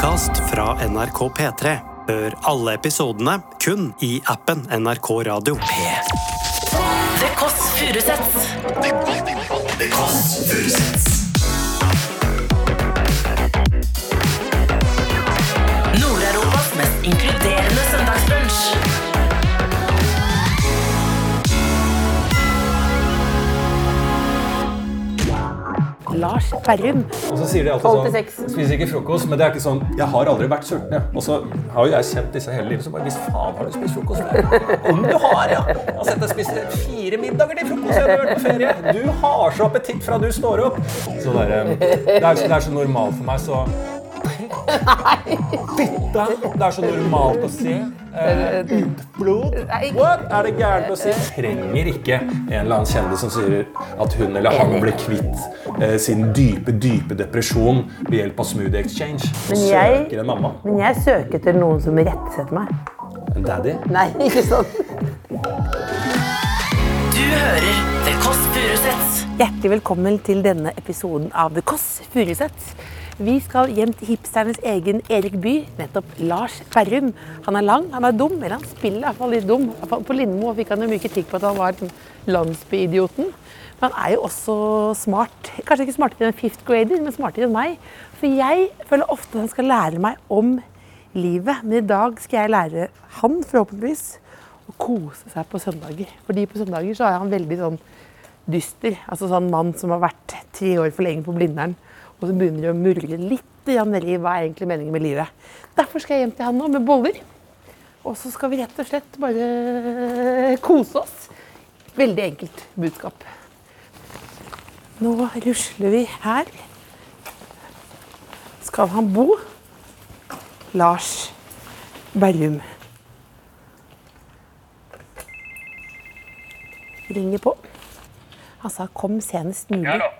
podkast fra NRK P3. Hør alle episodene kun i appen NRK Radio. P3. Det Kåss Furuseths. Nord-Europas Lars Berrum. Og så sier de alltid sånn seks. Spiser ikke frokost, men det er ikke sånn Jeg har aldri vært sulten, jeg. Og så har jo jeg kjent disse hele livet, så bare Hvis faen har du spist frokost? Om du har, ja! Jeg har sett deg spise fire middager til frokost siden du har vært på ferie. Du har så appetitt fra du står opp. Så det, er, eh, det, er, det er så normalt for meg, så Fitte! Det er så normalt å si. Eh, Utblod? What? Er det gærent å si? Trenger ikke en eller annen kjendis som sier at hun eller han ble kvitt eh, sin dype, dype depresjon ved hjelp av smoothie exchange. Men jeg- Søker en mamma. Men jeg søker etter noen som irettesetter meg. En daddy. Nei, ikke sånn. Du hører The Kåss Furuseths. Hjertelig velkommen til denne episoden av The Kåss Furuseth. Vi skal hjem til hipsternes egen Erik By, nettopp Lars Berrum. Han er lang, han er dum, eller han spiller i hvert fall litt dum. På Lindmo fikk han jo mye kritikk på at han var landsbyidioten. Men han er jo også smart. Kanskje ikke smartere enn fifth grader, men smartere enn meg. For jeg føler ofte at han skal lære meg om livet. Men i dag skal jeg lære han, forhåpentligvis, å kose seg på søndager. Fordi på søndager så er han veldig sånn dyster. Altså sånn mann som har vært tre år for lenge på Blindern, og så begynner å murre litt nedi hva er egentlig meningen med livet. Derfor skal jeg hjem til han nå med boller. Og så skal vi rett og slett bare kose oss. Veldig enkelt budskap. Nå rusler vi her. Skal han bo? Lars Berrum. Ringer på. Han sa 'kom senest mulig'. Hallo.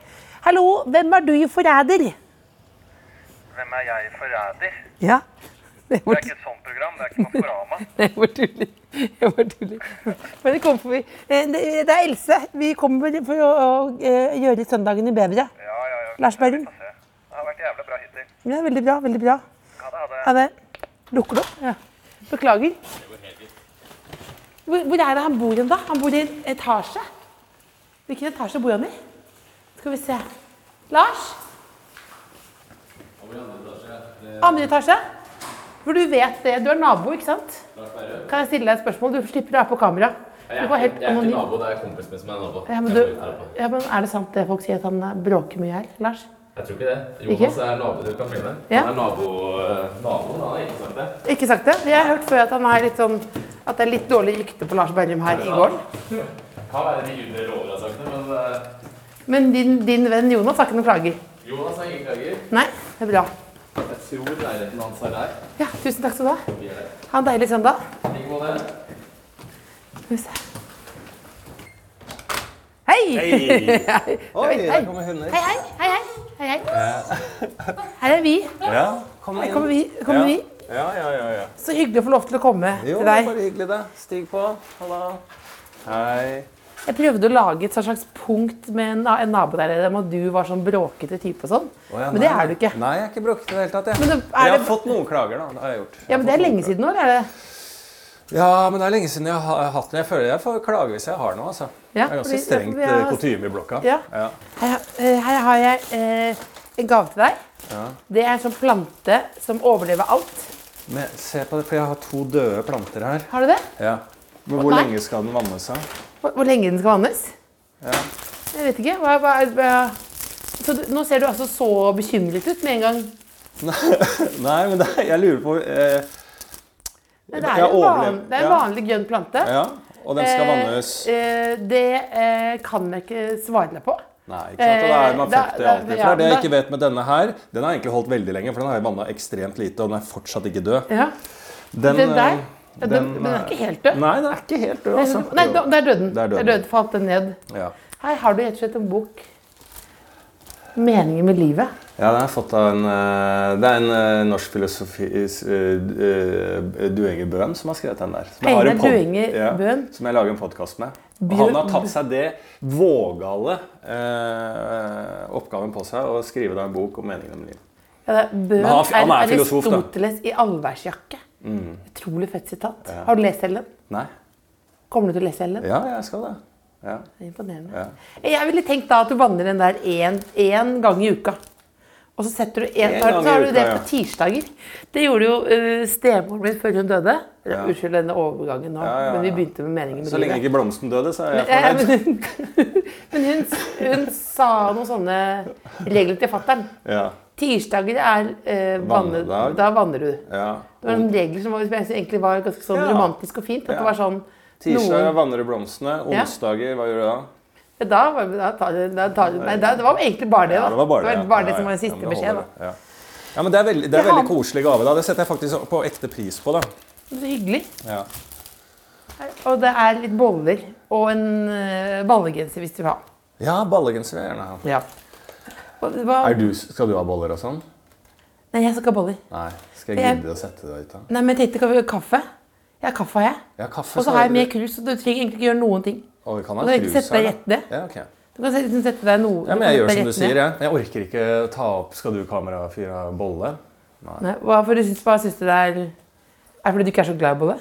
Hallo, hvem er du forræder? Hvem er jeg forræder? Ja. Det Det er ikke et sånt program, det er ikke Maskorama. Jeg var tuller. Det var tullig. Men det kommer forbi. Eh, Det det er Else. Vi kommer for å, eh, gjøre søndagene bedre. Ja, ja, ja. Lars Berrum. Det har vært jævlig bra hittil. Ja, veldig bra. veldig bra. Det, ha det. Ha det. Lukker du opp? Ja. Beklager. Hvor, hvor er det han bor hen, da? Han bor i en etasje. Hvilken etasje bor han i? Skal vi se. Lars? Andre etasje? For du vet det. Du er nabo, ikke sant? Kan jeg stille deg et spørsmål? Du slipper å være på kamera. Du er, helt Jeg er ikke nabo, det er kompisen min som er nabo. Ja, men, du, ja, men Er det sant det folk sier at han eh, bråker mye her? Lars? Jeg tror ikke det. Ikke? Jonas er nabo til Katrine. Ja. Han er nabo, eh, naboen, han har ikke sagt det. Ikke sagt det? Jeg har hørt før at han er litt sånn At det er litt dårlig rykte på Lars Berrum her i gården. Kan være de Judre Råder har sagt det, men eh, Men din, din venn Jonas har ikke noen klager? Jonas har ingen klager. Nei? Det er bra. Jeg tror leiligheten hans er der. Ja, tusen takk skal du ha. Ha en deilig søndag. Skal vi se. Hei! Hei! Oi, der kommer hunder. Hei, hei, hei, hei, hei, hei. Her er vi. Ja, kom Her kommer vi. Kommer vi. Ja, ja, ja, ja. Så hyggelig å få lov til å komme Jo, til det er bare hyggelig, det. Stig på. Halla. Hei. Jeg prøvde å lage et slags punkt med en, nabo der om at du var sånn bråkete type og sånn. Oh, ja, Men det er du ikke. Nei, jeg er ikke bråkete i det hele tatt. Jeg. Men det, jeg har det, fått noen klager, da. Det har jeg gjort. ja, men det er lenge siden nå, eller er det? Ja, men det er lenge siden jeg har hatt den. Jeg føler jeg får klage hvis jeg har noe, altså. Ja, det er ganske strengt ja, har- kutyme i blokka. Ja. Ja. Her, her har jeg eh, en gave til deg. Ja. Det er en sånn plante som overlever alt. Men se på det, for jeg har to døde planter her. Har du det? Ja. Men hvor Nei. lenge skal den vannes av? Hvor, hvor lenge den skal vannes? Ja. Jeg vet ikke. Hva, hva, hva. Så du, nå ser du altså så bekymret ut med en gang. Nei, men det, jeg lurer på eh, Men det er en, van, det er en vanlig grønn plante. Ja, og den skal Eh, vannes eh, det eh, kan jeg ikke svare deg på. Nei, ikke sant? Og da er man eh, da- fucked i da- alltid. ja, For det jeg ikke vet med denne her, den har egentlig holdt veldig lenge, for den har jeg vanna ekstremt lite, og den er fortsatt ikke død. Ja. Den, Den der? Eh, Ja, den, den er ikke helt død. Nei, den er ikke helt død, altså. Nei, der døde den. Der døde den. falt den ned. Ja. Her har du rett og slett en bok. 'Meningen med livet'. ja, den har jeg fått av en eh, Det er en eh, norsk filosofis uh, Duenger Bøhn som har skrevet den der. Som Einar Duenger ja, Bøhn? Som jeg lager en podkast med. Og han har tatt seg det vågale eh, oppgaven på seg å skrive da en bok om meningen med livet. Ja, er Bøhn han er- er er. Aristoteles i allværsjakke. Utrolig fett sitat. Har du lest hele den? Nei. Kommer du til å lese hele den? Ja, jeg skal det. Ja. Det er Imponerende. Ja. Jeg ville tenkt da at du vanner den der én gang i uka. Og så setter du en, En så har- du det på tirsdager. Det gjorde jo uh, stemoren min før hun døde. Ja. Unnskyld denne overgangen nå, Ja, ja, men vi begynte med meningen med Så lenge ikke blomsten døde, så er jeg Ja, fornøyd. men men hun, hun sa noen sånne regler til fattern. Ja. Tirsdager er eh, vanne, Vannedag. Da vanner du. ja. Det var en regler som var, egentlig var ganske sånn Ja. romantisk og fint. At det var sånn Tirsdag noen- vanner du blomstene. Onsdager, hva gjør du da? Ja, Da var, da tar, da tar, nei, da, det var egentlig bare det. Ja, da. det var bare det. det, var det Ja, som var den siste Ja, beskjed. Da. det. Ja. ja, men det er veldig, det er veldig koselig gave. da. Det setter jeg faktisk på ekte pris på. da. Så hyggelig. Ja. Og det er litt boller og en uh, ballegenser hvis du vil ha. Ja, ballegenser vil jeg gjerne ha. Ja. Var, Er du, skal du ha boller og sånn? Nei, jeg skal ikke ha boller. Nei. Skal jeg gidde å sette deg ut da? Nei, men jeg tenkte kan vi ha kaffe. Ja, kaffe har jeg. Ja, kaffe Og så har jeg mer krus, så du trenger egentlig ikke gjøre noen ting. Og vi kan ha krus sette deg rett ned. Ja, ok. Du kan sette, sette deg noe Ja, men jeg gjør som du sier, jeg. Jeg orker ikke ta opp Skal du kamerafyr ha bolle? Nei, hva, for du syns, hva syns du det er Er det fordi du ikke er så glad i bolle?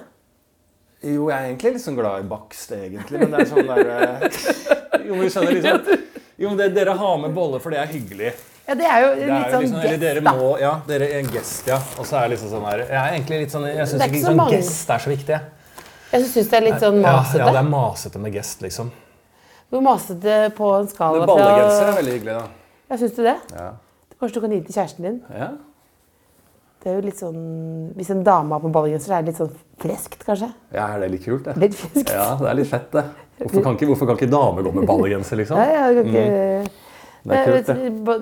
Jo, jeg er egentlig litt sånn glad i bakst, egentlig, men det er sånn der eh, Jo, men du skjønner liksom Jo, men det, dere har med bolle, for det er hyggelig. Ja, det er jo Det litt er jo sånn liksom, gest, dere da. ja, dere er en gest, ja. Og så er det liksom sånn her Jeg er egentlig litt sånn Jeg syns ikke ikke sånn mange. gest er så viktig. jeg. Syns det er litt sånn masete. ja, det er masete med gest, liksom. Hvor masete på en skala fra ballegenser er veldig hyggelig, da. Ja, syns du det? Ja. Kanskje du kan gi det til kjæresten din? ja. Det er jo litt sånn Hvis en dame har på ballegenser, er det litt sånn freskt, kanskje? Ja, er det litt kult, det? Litt freskt. Ja, det er litt fett, det. Hvorfor kan ikke, hvorfor kan ikke damer gå med ballegenser, liksom? Nei, det kan ikke... Det er kult,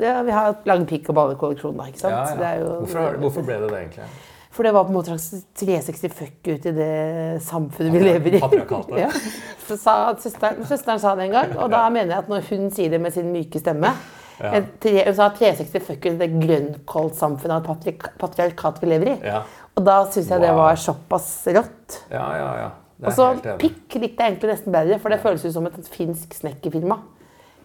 det. Ja, vi har lang pikk- og ballekolleksjon, da. ikke sant? Ja, ja. Det jo, Hvorfor, hvorfor ble det det, egentlig? For det var på en måte slags 360 fuck ut i det samfunnet vi lever i. Ja. Så sa søsteren, søsteren sa det en gang, og da mener jeg at når hun sier det med sin myke stemme ja. tre, Hun sa 360 fuck ut i det grønnkålsamfunnet og patriarkat vi lever i. Ja. Og da syns jeg det var såpass rått. Ja, ja, ja. Og så pikk likte jeg egentlig nesten bedre, for det føles jo som et finsk snekkerfirma.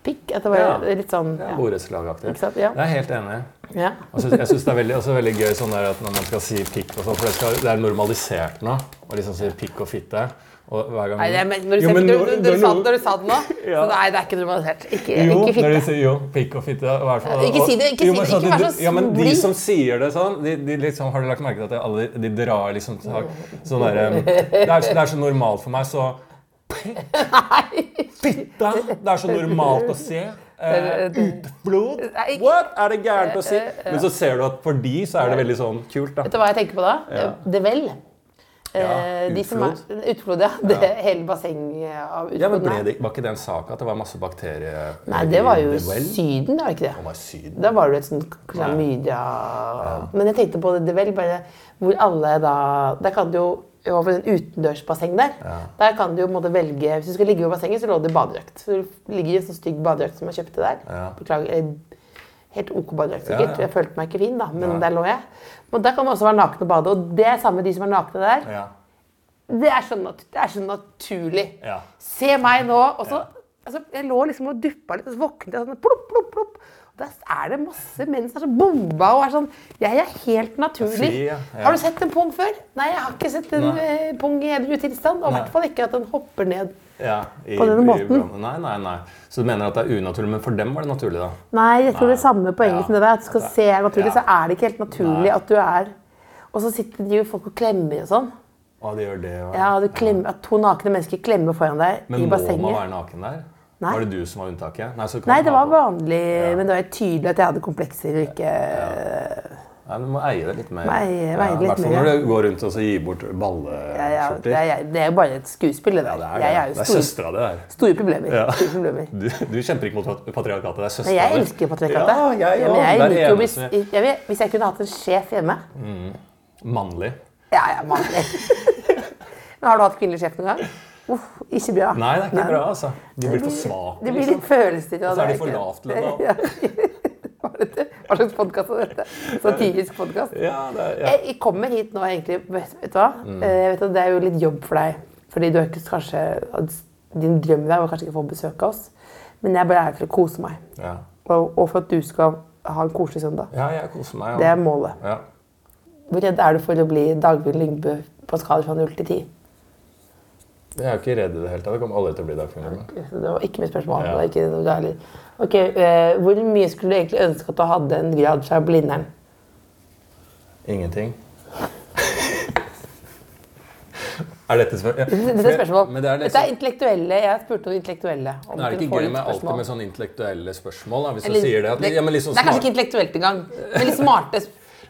Pikk, at det var Ja. litt sånn Ja. Borettslagaktig. Ja. Det er helt enig. Ja. Så- Jeg syns det er veldig, også veldig gøy sånn der at når man skal si pikk og sånn, for det, skal, det er normalisert nå å liksom si pikk og fitte. Og hver gang Nei, det, men når du, Jo, men når, du, du, du du sa det nå Ja. så Nei, det er ikke normalisert. Ikke, Jo, ikke når de fitte. sier jo, pikk og fitte. i hvert fall. Ikke si det, ikke Jo, si men det, ikke vær så snill. Ja, men de som sier det sånn, de, de liksom, har du lagt merke til at de, alle, de drar liksom tak- sånn derre det, er- det er så normalt for meg, så Fitte! Det er så normalt å se. Uh, utflod? What? Er det gærent å si? Men så ser du at for de så er det veldig sånn kult, da. Vet du hva jeg tenker på da? Ja. Det vel. Ja, utflod. de er, utflod. ja. Det hele bassenget av utflod. Ja, men ble det, Var ikke det en sak at det var masse bakterier nei, det var jo i det vel? Syden, var det ikke det? Det var Syden. Da var det et sånt klamydia Men jeg tenkte på det vel, bare hvor alle da Der kan du jo over en utendørsbasseng der. Der kan du jo måte velge Hvis du skal ligge i bassenget, så lå det badedrakt. Så du ligger i en sånn stygg badedrakt som jeg kjøpte der. Ja. Beklager. Helt OK badedrakt, Ja, sikkert. ja. Jeg følte meg ikke fin, da, men ja. der lå jeg. Men der kan man også være naken og bade, og det er samme de som er nakne der. Ja. Det er så, det er så naturlig. Ja. Se meg nå. Og så, altså, jeg lå liksom og duppa litt, og så våknet jeg sånn plopp, plopp, plopp. Og der er det masse menn som er så bomba og er sånn Jeg er helt naturlig. Fri. Har du sett en pung før? Nei, jeg har ikke sett en Nei. eh, pung i edru tilstand. Og i hvert fall ikke at den hopper ned. Ja, i, På denne måten? Nei, nei, nei. Så du mener at det er unaturlig, men for dem var det naturlig, da? Nei, jeg tror det er samme poenget Ja. som det der. At du skal se naturlig, ja. så er det ikke helt naturlig Nei. at du er Og så sitter de jo folk og klemmer og sånn. Å, de gjør det, ja. Ja, du klemmer, At to nakne mennesker klemmer foran deg Men i må man være naken der? Nei. Var det du som var unntaket? Nei, Nei, det var vanlig, vanlig, men det var tydelig at jeg hadde komplekser ikke Nei, du må eie det litt mer. Eie- ja, I hvert fall mer, når du går rundt og gir bort ja, ja, det, er, det jo bare et skuespill, det der. Ja, det er. Jeg er det er søstera di der. store problemer. Ja. Store problemer. Du, du kjemper ikke mot patriarkatet, det er søstera di. jeg elsker patriarkatet. Ja, jeg Ja, jeg er liker hvis, jeg hvis jeg kunne hatt en sjef hjemme mannlig. Ja, ja, mannlig. Men har du hatt kvinnelig sjef noen gang? Uff, ikke bra. Nei, det er ikke bra, altså. De blir for svake. De blir liksom. litt følelser. Og så er de for lavtlønna. Dette? Hva slags podkast er dette? Satirisk podkast? Ja, det er, ja. Jeg, kommer hit nå egentlig Vet, vet du hva? Mm. Eh, Jeg vet at Det er jo litt jobb for deg. Fordi du er ikke kanskje Din drøm der var kanskje ikke å få besøk av oss. Men jeg bare er her for å kose meg. Ja. Og, og for at du skal ha en koselig søndag. Ja, jeg koser meg. Det er målet. Ja. Hvor redd er du for å bli Dagbjørn Lyngbø på skala fra 0 til 10? Jeg er jo ikke redd i det hele tatt. Det kommer aldri til å bli. Så Det var ikke mitt spørsmål. Ja. Ikke noe gærlig. Ok, eh, Hvor mye skulle du egentlig ønske at du hadde en grad fra Blindern? Ingenting. er dette spørsmål? ja. Dette er spørsmål. Men det er Dette er liksom, intellektuelle. Jeg spurte om intellektuelle. om Nå er det ikke gøy med alltid med sånne intellektuelle spørsmål. Da, hvis Eller- du sier det. At, det, ja, men liksom det er kanskje ikke intellektuelt engang, men litt smarte.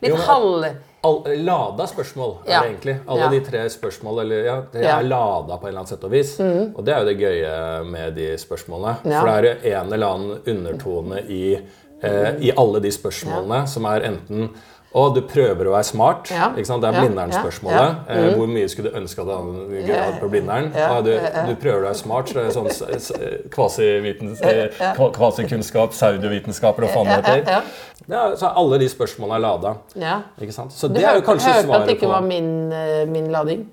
Litt Jo, men- halv... All, lada spørsmål er det egentlig. Alle de tre spørsmål eller, ja, det. Mm. er lada på en eller annen sett og vis. Og det er jo det gøye med de spørsmålene. For det er en eller annen undertone i, eh, i alle de spørsmålene som er enten å, du prøver å være smart. Ja. Det er. Blindern-spørsmålet. Ja. Mm. Eh, hvor mye skulle du ønske at du hadde på Blindern? Ja. Du, du prøver å være smart, så det er sånn eh, kva- kvasikunnskap, pseudovitenskaper og faen heter. ja, så alle de spørsmålene er lada. Så Du det er jo hørte, Du hørte at det ikke var min, eh, min lading?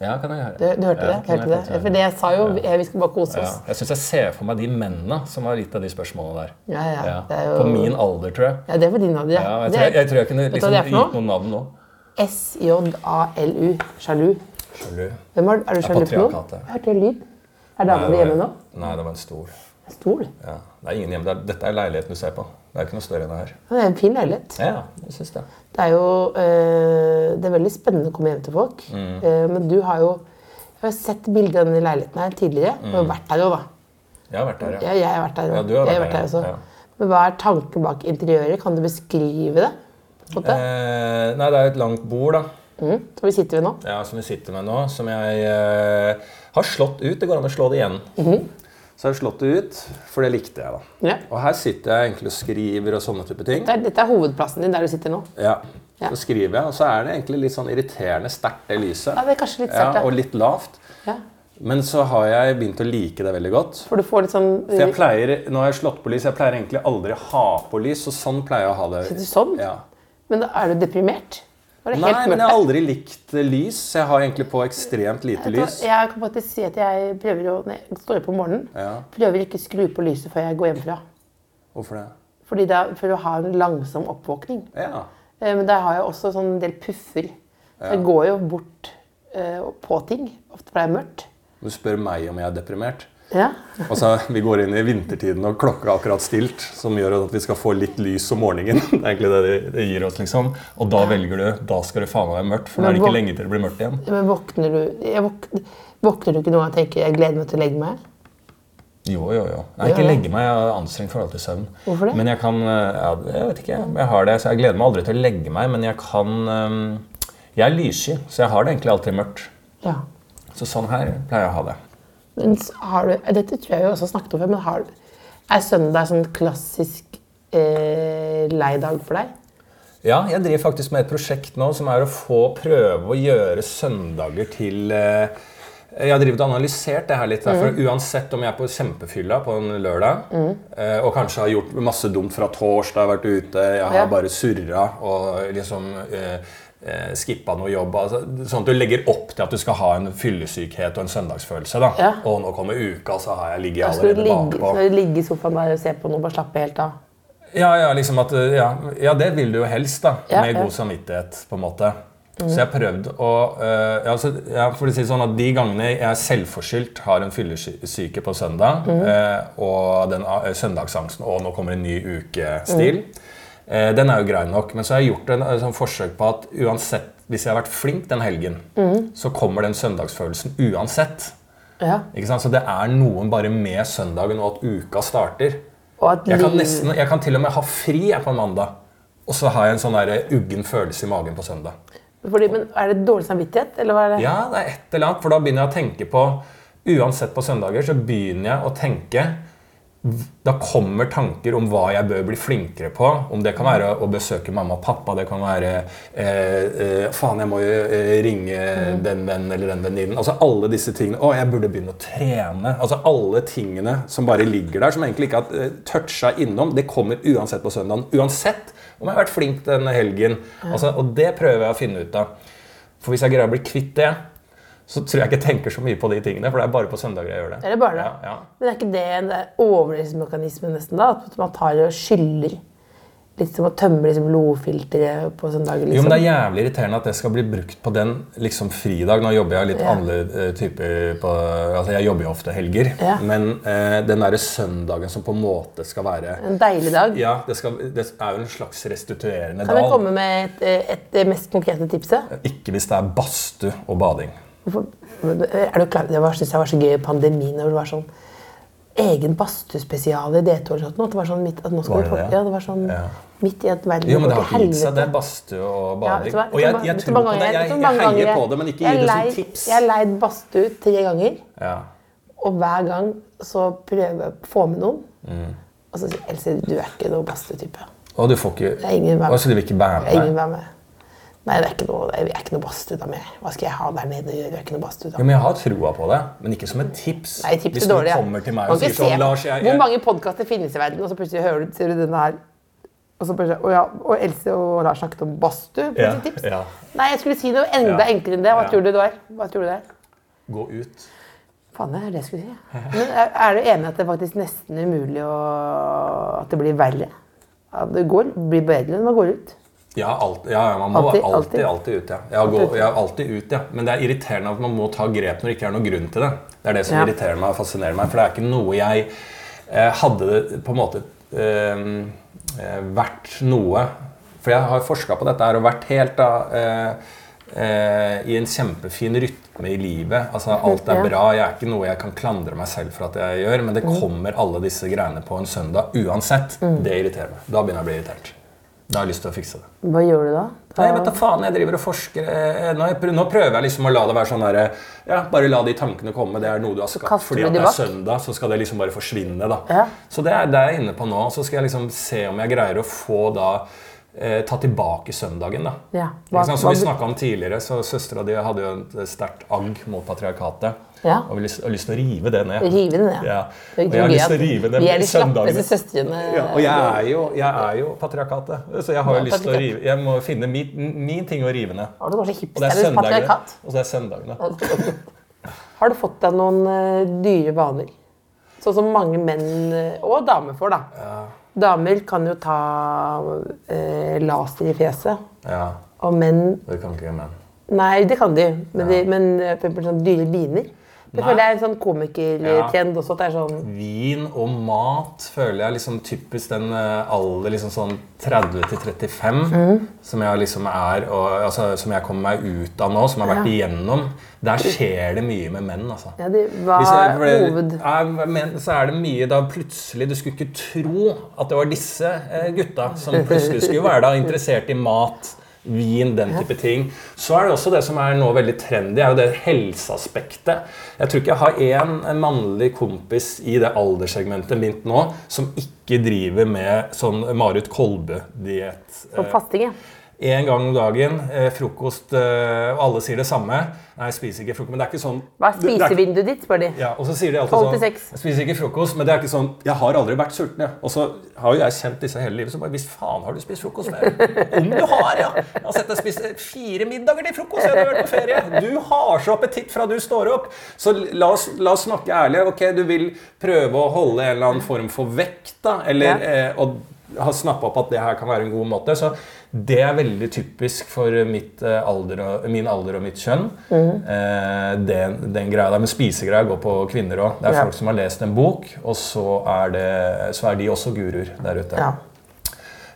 Ja, kan jeg høre. Du, du hørte Ja, det? Hørte jeg det? For det jeg sa jo, ja. vi skal bare kose Ja. oss. Jeg syns jeg ser for meg de mennene som har gitt deg de spørsmålene der. Ja, ja. Ja. Det er jo... På min alder, tror jeg. Ja, det er for din alder. Ja, Ja. jeg, Det tror, er jeg, jeg tror jeg kunne liksom gitt noen navn nå. S-J-A-L-U. Sjalu. Sjalu. Hvem er, er du sjalu på noen? patriarkatet. Hørte jeg lyd? Er dama di hjemme nå? Nei, det var en stol. En Stol? Ja. Det er ingen hjemme. Dette er leiligheten du ser på. Det er ikke noe større enn det her. Det er en fin leilighet. Ja, jeg synes det. Det er jo eh, det er veldig spennende å komme hjem til folk. Mm. Eh, men du har jo Jeg har sett bilder av denne leiligheten her tidligere. Du har vært her òg, da. Jeg har vært der, Ja, Mm. ja. jeg har vært der Ja, du har vært, har vært der, her også. ja. Men hva er tanken bak interiøret? Kan du beskrive det? Eh, nei, det er et langt bord, da. Mm. Så vi sitter ved nå. Ja, som vi sitter med nå, som jeg eh, har slått ut. Det går an å slå det igjen. Så har jeg slått det ut, for det likte jeg. da. Ja. Og her sitter jeg egentlig og skriver og sånne type ting. dette er, dette er hovedplassen din der du sitter nå. Ja. Ja. Så skriver jeg, og så er det egentlig litt sånn irriterende sterkt, det lyset. Ja, det er kanskje litt sterkt, Ja, og litt lavt. Ja. Men så har jeg begynt å like det veldig godt. For du får litt sånn For jeg pleier, nå har jeg slått på lys, jeg pleier egentlig aldri å ha på lys, så sånn pleier jeg å ha det. Sitter du sånn? Ja. Men da er du deprimert? Nei, men jeg har aldri likt lys, jeg har egentlig på ekstremt lite lys. Jeg kan faktisk si at jeg prøver å når jeg står opp om morgenen, Ja. prøver ikke å skru på lyset før jeg går hjemmefra. Hvorfor det? Fordi det er for å ha en langsom oppvåkning. Ja. Eh, Men der har jeg også sånn del puffer. Jeg går jo bort eh, på ting. Ofte for det er mørkt. Du spør meg om jeg er deprimert. Ja. Altså, Vi går inn i vintertiden og klokka er akkurat stilt, som gjør at vi skal få litt lys om morgenen. Det er egentlig det det, gir oss, liksom. Og da velger du Da skal det faen meg være mørkt, for da er det ikke lenge til det blir mørkt igjen. Men våkner du jeg våk, Våkner du ikke noen gang og tenker 'jeg gleder meg til å legge meg'? Jo, jo, jo. Nei, ikke legge meg. Jeg har anstrengt forhold til søvn. Hvorfor det? Men jeg kan eh, ja, Jeg vet ikke. Jeg har det, så jeg gleder meg aldri til å legge meg, men jeg kan eh, Jeg er lyssky, så jeg har det egentlig alltid mørkt. Ja. Så sånn her pleier jeg å ha det. Men har du, dette tror jeg vi også snakket om før, men har, er søndag sånn klassisk eh, leidag for deg? Ja, jeg driver faktisk med et prosjekt nå som er å få prøve å gjøre søndager til eh, Jeg har drivet og analysert det her litt. Der, For uansett om jeg er på kjempefylla på en lørdag eh, og kanskje har gjort masse dumt fra torsdag, vært ute, jeg har Ja. bare surra og liksom eh, eh, skippa noe jobb altså, Sånn at du legger opp til at du skal ha en fyllesykhet og en søndagsfølelse. da. Ja. Og nå kommer uka, så har jeg ligget skal allerede ligge, bakpå. skal du ligge i sofaen der og se på noe bare slappe helt av? Ja, ja, liksom at, ja, ja, det vil du jo helst, da. Med god samvittighet, på en måte. Så jeg har prøvd å uh, ja, så, ja, for å si sånn at De gangene jeg selvforskyldt har en fyllesyke på søndag, øh, og den uh, søndagsangsten og nå kommer en ny uke-stil, øh, den er jo grei nok. Men så har jeg gjort en en sånn forsøk på at uansett, hvis jeg har vært flink den helgen, så kommer den søndagsfølelsen uansett. Ja. Så det er noen bare med søndagen og at uka starter. At Jeg kan, nesten, jeg kan til og med ha fri jeg, på en mandag, og så har jeg en sånn uggen følelse i magen på søndag. Fordi, men Er det dårlig samvittighet, eller hva er det? Ja, det er et eller annet, for da begynner jeg å tenke på Uansett på søndager så begynner jeg å tenke Da kommer tanker om hva jeg bør bli flinkere på. Om det kan være å besøke mamma og pappa, det kan være eh, eh, Faen, jeg må jo eh, ringe den vennen eller den venninnen. Altså alle disse tingene. Å, jeg burde begynne å trene. Altså alle tingene som bare ligger der, som egentlig ikke har eh, toucha innom. Det kommer uansett på søndagen. Uansett om jeg har vært flink denne helgen. Altså, og det prøver jeg å finne ut av. For hvis jeg greier å bli kvitt det, så tror jeg ikke jeg tenker så mye på de tingene. For det er bare på søndager jeg gjør det. Er det bare det? Ja, ja. Men er ikke det en overlevelsesmekanisme nesten da? At man tar og skyller? litt som å tømme liksom, blodfilteret på søndager. Jo, Liksom. men Det er jævlig irriterende at det skal bli brukt på den liksom fridag. Nå jobber jeg litt Ja. andre eh, typer på altså Jeg jobber jo ofte helger. Ja. Men eh, den derre søndagen som på en måte skal være En deilig dag. Ja, det, skal, det er jo en slags restituerende Kan jeg dag. komme med et, eh, et, det mest konkrete tipset? Ikke hvis det er badstue og bading. Hvorfor- Er du klar? Det var, synes jeg var så gøy i pandemien. Det var sånn egen badstuespesial i D2 eller sånt. det var sånn midt, at nå skal vi det ja, det var sånn Ja. midt i et verden Jo, men det har ikke gitt seg, det er badstue og bading. Ja, og jeg, jeg tror på det. Jeg, jeg heier på det, men ikke gi det som tips. Jeg har leid badstue tre ganger, Ja. og hver gang så prøver jeg å få med noen. Mm. Og så sier Else, du er ikke noen badstuetype. Og du får ikke Og så de vil ikke være er ingen med? vær med. Nei, det er ikke noe, jeg er ikke noe badstue med. Hva skal jeg ha der nede Jeg er ikke noe badstue da. Men Jeg har troa på det, men ikke som et tips. Nei, tips Hvis du dårlig. ja. kommer til meg og sier sånn Lars, jeg, Hvor mange podkaster finnes i verden, og så plutselig hører du, ser du denne her og så plutselig, og, ja, og Else og Lars snakket om badstue. Ja, tips. ja. Nei, jeg skulle si noe enda Ja. enklere enn det. Hva tror du det var? Hva tror du det er? Gå ut. Faen, det er det jeg skulle si. Men er, er du enig at det er faktisk nesten umulig å, at det blir verre? At det går, blir bedre når man går ut? Ja, alt, ja, man må Alltid, alltid, alltid, ut. Ja. Jeg, går, jeg er alltid ut, ja. Men det er irriterende at man må ta grep når det ikke er noen grunn til det. Det er det som Ja. irriterer meg og fascinerer meg. For det er ikke noe jeg eh, Hadde på en måte eh, eh, vært noe For jeg har forska på dette her og vært helt da eh, eh, i en kjempefin rytme i livet. Altså Alt er bra. Jeg er ikke noe jeg kan klandre meg selv for at jeg gjør, men det kommer alle disse greiene på en søndag uansett. Det irriterer meg. Da begynner jeg å bli irritert. Da har jeg lyst til å fikse det. Hva gjør du da? Nei, vet du faen, jeg driver og forsker. eh, Nå, jeg nå prøver jeg liksom å la det være sånn derre Ja, bare la de tankene komme. Det er noe du har skapt. Fordi at det er søndag, så skal det liksom bare forsvinne, da. Ja. Så det er det er jeg inne på nå. Så skal jeg liksom se om jeg greier å få da eh, ta tilbake søndagen, da. Ja. Hva. Som vi snakka om tidligere, så søstera di hadde jo et sterkt agg mot patriarkatet. Ja. Og vi har lyst, har lyst til å rive det ned. Rive det ja. Ja. Det er Og jeg har lyst til å rive ned Vi er de søndagene. slappeste søstrene. Ja, og jeg er jo, jeg er jo patriarkatet, så jeg har jo Ja, lyst til å rive Jeg må finne min, min ting å rive ned. Har du Og det er søndagene. Og så er søndagene. Har du fått deg noen eh, dyre vaner? Sånn som mange menn eh, og damer får, da. Damer kan jo ta eh, laser i fjeset. Ja, Og menn det kan ikke menn. Nei, det kan de. Men, de, men eh, for eksempel sånn dyre viner. Det Nei. føler jeg er en sånn komikertrend også. At det er sånn Vin og mat føler jeg liksom typisk den eh, alder liksom sånn 30 til 35 Mm. som jeg liksom er og, altså, Som jeg kommer meg ut av nå, som jeg har vært igjennom. Der skjer det mye med menn, altså. ja, de, Hva jeg- ble, hoved... er, men, så er det mye da plutselig Du skulle ikke tro at det var disse eh, gutta som plutselig skulle være da interessert i mat, vin, den type ting. Så er det også det som er nå veldig trendy, er jo det helseaspektet. Jeg tror ikke jeg har én mannlig kompis i det alderssegmentet mitt nå som ikke driver med sånn Marit Kolbe-diett. Som fasting, ja. En gang om dagen, eh, frokost, eh, og alle sier det samme. Nei, jeg spiser ikke frokost, men det er ikke sånn Hva er spisevinduet ditt, spør de. ja, og så sier de alltid sånn Jeg spiser ikke frokost, men det er ikke sånn Jeg har aldri vært sulten, jeg. Og så har jo jeg kjent disse hele livet, så bare Hvis faen har du spist frokost? Om du har, ja! Jeg har sett deg spise fire middager til frokost jeg har vært på ferie. Du har så appetitt fra du står opp. Så la oss, la oss snakke ærlig. Ok, du vil prøve å holde en eller annen form for vekt, da, eller Ja. eh, og har snappa opp at det her kan være en god måte. Så det er veldig typisk for mitt, eh, alder og, min alder og mitt kjønn. Eh, den, den greia der. med spisegreier går på kvinner òg. Det er Ja. folk som har lest en bok, og så er, det, så er de også guruer der ute. Ja.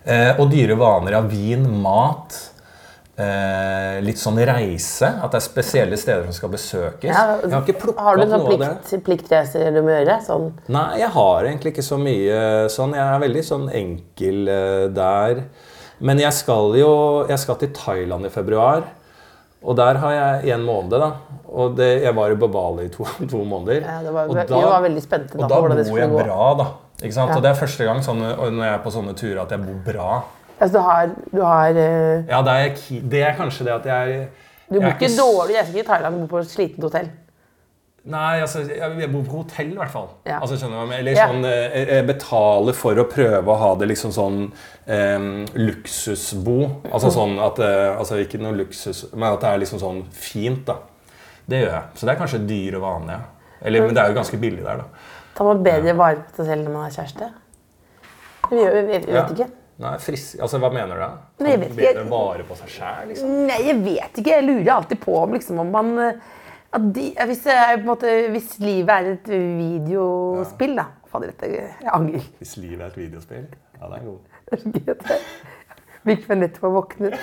Eh, og dyre vaner av vin, mat. Eh, litt sånn reise. At det er spesielle steder som skal besøkes. Ja, jeg har ikke plukka Har du opp en noe av det. plikt, pliktreiser du må gjøre? Sånn. Nei, jeg har egentlig ikke så mye sånn. Jeg er veldig sånn enkel eh, der. Men jeg skal jo Jeg skal til Thailand i februar. Og der har jeg en måned, da. Og det, jeg var jo på Bali i to, to måneder. Ja, det var, og vi var veldig spente da, og da bor jeg bra, da. Ikke sant? Ja. Og det er første gang sånn, når jeg er på sånne turer at jeg bor bra. Altså, du har, du har uh, Ja, det er, det er kanskje det at jeg Du bor er ikke dårlig. Jeg skal ikke i Thailand, du bor på et slitent hotell. Nei, altså, jeg, jeg bor på hotell i hvert fall. Ja. Altså, skjønner du jeg? Eller sånn, eh, jeg betaler for å prøve å ha det liksom sånn um, luksusbo. Altså sånn at eh, Altså ikke noe luksus, men at det er liksom sånn fint, da. Det gjør jeg. Så det er kanskje dyr og vanlig. ja. Eller, men det er jo ganske billig der, da. Tar man bedre vare på seg selv når man er kjæreste? Vi, vet Ja. Nei, frisk Altså, hva mener du da? Nei, jeg vet bedre jeg, vare på seg sjæl, liksom? Nei, jeg vet ikke. Jeg lurer alltid på om, liksom, om man eh, de, hvis, en måte, hvis livet er et videospill, da Fader, dette Jeg angrer. Hvis livet er et videospill? Ja, det er god. Det er så jeg virker som jeg nettopp har våknet.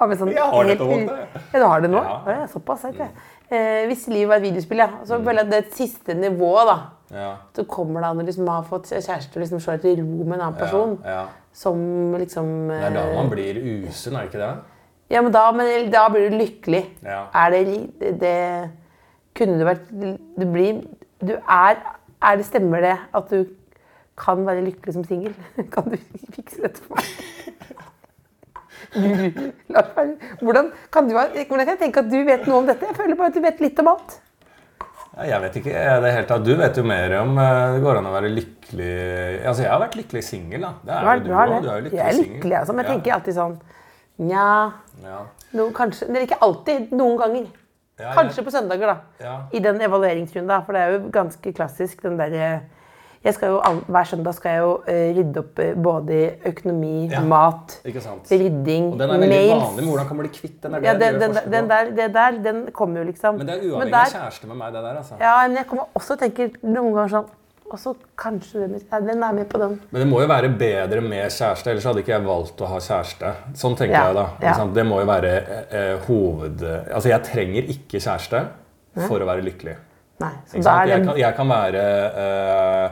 Ja, sånn, Jeg har helt nettopp våknet. Ja, du har det nå? Ja. Ja. Ja, såpass, ikke du. Eh, hvis livet var et videospill, ja. Så føler jeg at det et siste nivået, da. Ja. Så kommer det an å liksom ha fått kjæreste og liksom slå etter ro med en annen person. Ja, ja. Som liksom Det er da eh, man blir usunn, er det ikke det? Ja, men da, men da blir du lykkelig. Ja. Er det, det Kunne du vært Du blir Du er Er det Stemmer det at du kan være lykkelig som singel? Kan du fikse dette for meg? Hvordan kan, du, hvordan kan jeg tenke at du vet noe om dette? Jeg føler bare at du vet litt om alt. Jeg vet ikke. det helt tatt. Du vet jo mer om eh, det går an å være lykkelig Altså, jeg har vært lykkelig singel, da. Det er Du jo òg. Du er jo lykkelig jeg er lykkelig, altså. Men jeg tenker alltid sånn Nja Ja. no, Kanskje Eller ikke alltid. Noen ganger. Ja, Kanskje ja. på søndager, da. Ja. I den evalueringsrunden, da. For det er jo ganske klassisk, den derre jeg skal jo, Hver søndag skal jeg jo eh, rydde opp eh, både i økonomi, Ja. mat, rydding, mails Og den er veldig mails. vanlig, men hvordan kan man bli kvitt den? Der, Ja, den, den, den, der, det der, den kommer jo liksom. Men det er uavhengig av kjæreste med meg, det der, altså. Ja, men jeg kommer også og tenker noen ganger sånn Og så kanskje den, ja, den er med på den. Men det må jo være bedre med kjæreste, ellers hadde ikke jeg valgt å ha kjæreste. Sånn tenker Ja, jeg da. ja. Det må jo være eh, eh, hoved... Altså, jeg trenger ikke kjæreste for å være lykkelig. Nei, Jeg, kan, jeg kan være eh,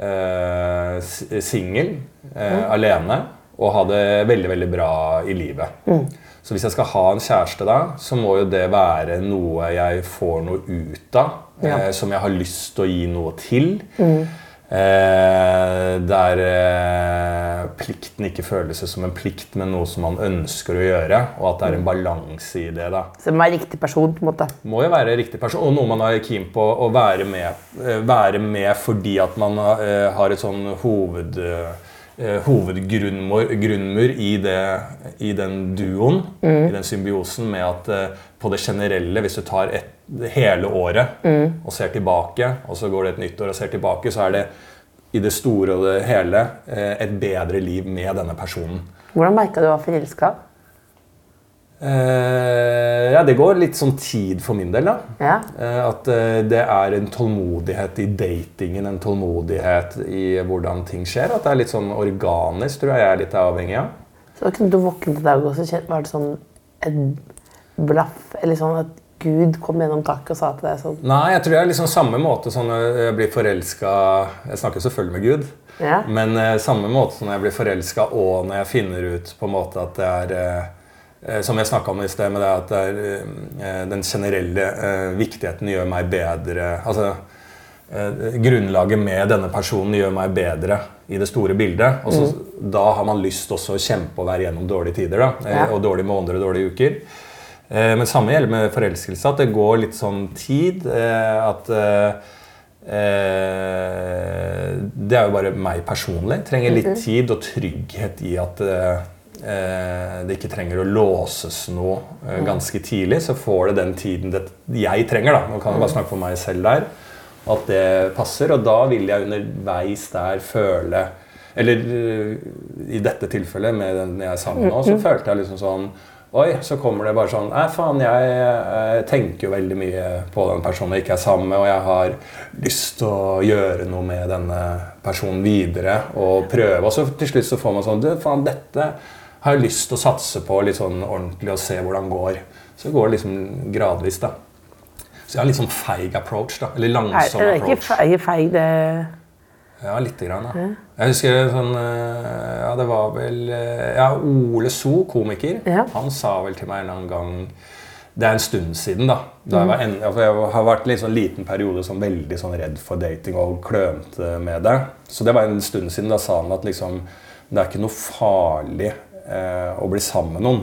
eh, singel, eh, alene, og ha det veldig, veldig bra i livet. Mm. Så hvis jeg skal ha en kjæreste da, så må jo det være noe jeg får noe ut av. Ja. Mm. Eh, som jeg har lyst til å gi noe til. Eh, der eh, plikten ikke føles som en plikt, men noe som man ønsker å gjøre. Og at det er en balanse i det. da. som er riktig person, på en måte. Må jo være riktig person, og noe man er keen på å være med, eh, være med fordi at man eh, har et sånn hoved, eh, hovedgrunnmur i, det, i den duoen, i den symbiosen, med at eh, på det generelle, hvis du tar et, hele året og ser tilbake, og så går det et nytt år og ser tilbake, så er det i det store og det hele eh, et bedre liv med denne personen. Hvordan merka du var forelska? Eh, ja, det går litt sånn tid for min del, da. Ja. Eh, At eh, det er en tålmodighet i datingen, en tålmodighet i hvordan ting skjer. At det er litt sånn organisk, tror jeg jeg er litt avhengig av. Så da kunne du våkne til dag og så var det sånn et blaff, eller sånn at Gud kom gjennom taket og sa til deg sånn Nei, jeg tror det er liksom samme måte som når jeg blir forelska Jeg snakker selvfølgelig med Gud. Ja. Men eh, samme måte som når jeg blir forelska, og når jeg finner ut på en måte at det er eh, eh, Som jeg snakka om i sted, med det at det er, eh, den generelle eh, viktigheten gjør meg bedre Altså eh, Grunnlaget med denne personen gjør meg bedre i det store bildet. Og så, Da har man lyst også å kjempe og være gjennom dårlige tider. da, eh, Ja. Og dårlige måneder og dårlige uker. Eh, Men samme gjelder med forelskelse. At det går litt sånn tid. eh, At eh, Det er jo bare meg personlig. Trenger litt tid og trygghet i at det ikke trenger å låses noe eh, ganske tidlig. Så får det den tiden det jeg trenger. da, Nå kan jeg bare snakke for meg selv der. At det passer. Og da vil jeg underveis der føle Eller i dette tilfellet, med den jeg er sammen med nå, så følte jeg liksom sånn Oi, så kommer det bare sånn Nei, faen, jeg, tenker jo veldig mye på den personen jeg ikke er sammen med, og jeg har lyst til å gjøre noe med denne personen videre og prøve. Og så til slutt så får man sånn Du, faen, dette har jeg lyst til å satse på litt sånn ordentlig og se hvordan det går. Så går det liksom gradvis, da. Så jeg har litt sånn feig approach, da. Eller langsom approach. Nei, det er ikke feig det Ja, lite grann, Ja. Jeg husker sånn eh, Ja, det var vel eh, Ja, Ole So, komiker, Ja. han sa vel til meg en annen gang Det er en stund siden, da. da jeg, var en, jeg har vært en sånn liten periode sånn veldig sånn redd for dating og klønete med det. Så det var en stund siden. Da sa han at liksom Det er ikke noe farlig eh, å bli sammen med noen.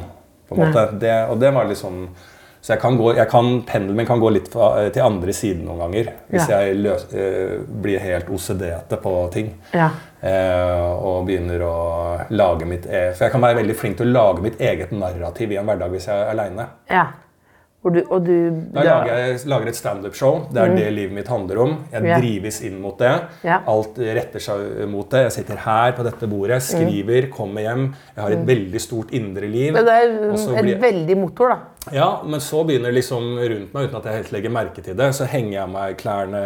på en måte. Det, og det var litt sånn så jeg kan gå, jeg kan, pendelen min kan gå litt fra, eh, til andre siden noen ganger. Hvis Ja. jeg løs, eh, blir helt OCD-ete på ting. Ja. Eh, og begynner å lage mitt eget. For jeg kan være veldig flink til å lage mitt eget narrativ i en hverdag hvis jeg er aleine. ja. Du, og du, Da lager jeg lager et standup-show. Det er det livet mitt handler om. Jeg yeah. Drives inn mot det. Yeah. Alt retter seg mot det. Jeg sitter her på dette bordet, skriver, kommer hjem. Jeg har et veldig stort indre liv. Mm. Men det er en blir- veldig motor, da. Ja, men så begynner liksom rundt meg, uten at jeg helt legger merke til det, så henger jeg meg klærne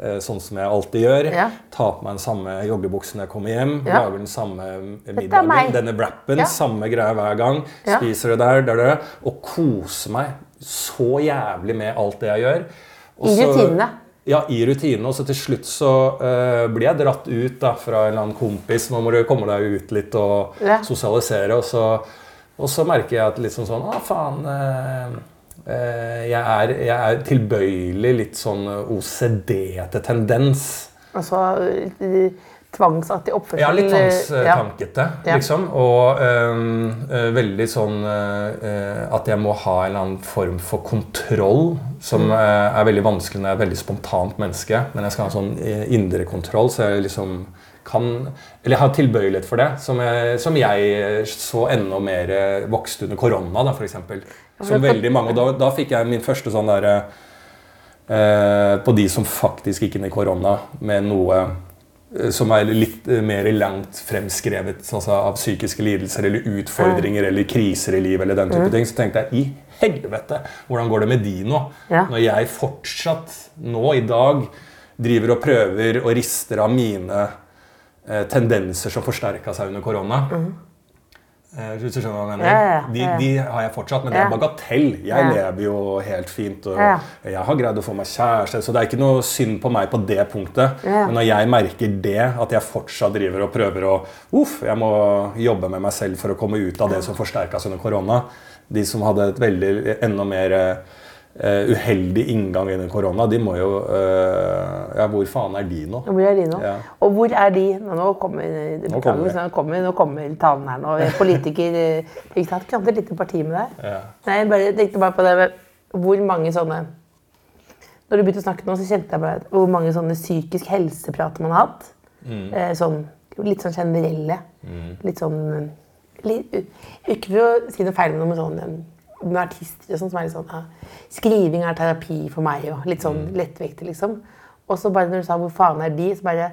eh, sånn som jeg alltid gjør. Yeah. Tar på meg den samme joggebuksen når jeg kommer hjem. Lager den samme middagen, denne wrappen, samme greia hver gang. Spiser det der, der, der, og koser meg så jævlig med alt det jeg gjør. Og I rutinene. Ja, i rutinene. Og så til slutt så uh, blir jeg dratt ut da, fra en eller annen kompis. Nå må du komme deg ut litt og Ja. sosialisere. Og så, og så merker jeg at liksom sånn Å, faen. Uh, uh, jeg, er, jeg er tilbøyelig litt sånn OCD-ete tendens. Altså tvangsaktig oppførsel. Ja, litt tvangstankete, Ja. liksom. Og øh, veldig sånn øh, øh, at jeg må ha en eller annen form for kontroll, som Mm. øh, er veldig vanskelig når jeg er et veldig spontant menneske. Men jeg skal ha sånn øh, indre kontroll, så jeg liksom kan Eller jeg har tilbøyelighet for det, som jeg, som jeg så enda mer øh, vokste under korona, da, eksempel. Som veldig mange, og da, da fikk jeg min første sånn derre eh, på de som faktisk gikk inn i korona med noe eh, som er litt eh, mer langt fremskrevet altså av psykiske lidelser eller utfordringer eller kriser i livet, eller den type ting, så tenkte jeg i helvete, hvordan går det med de nå? Ja. Når jeg fortsatt nå i dag driver og prøver og rister av mine eh, tendenser som forsterka seg under korona. Eh, Hvis du skjønner hva jeg mener? Ja, ja, ja. De, de har jeg fortsatt, men det er bagatell. Jeg lever jo helt fint. Og. Jeg har greid å få meg kjæreste, så det er ikke noe synd på meg på det punktet. Men når jeg merker det, at jeg fortsatt driver og prøver å Uff, jeg må jobbe med meg selv for å komme ut av det som forsterkas under korona. De som hadde et veldig enda mer eh, uheldig inngang under korona, de må jo uh, Ja, hvor faen er de nå? Hvor er de nå? Ja. Og hvor er de Nå, nå kommer Nå kommer. Nå kommer, nå kommer talen her nå. Politiker Ikke sant? Kunne hatt et lite parti med deg. Ja. Nei, jeg bare, tenkte bare på det med hvor mange sånne Når du begynte å snakke nå, så kjente jeg bare hvor mange sånne psykisk helseprater man har hatt. Mm. Uh, sånn, litt sånn generelle. Litt sånn litt, Ikke for å si noe feil med noe sånn med artister og sånn, som er litt sånn ja, Skriving er terapi for meg, og litt sånn Mm. lettvektig, liksom. Og så bare når du sa 'hvor faen er de', så bare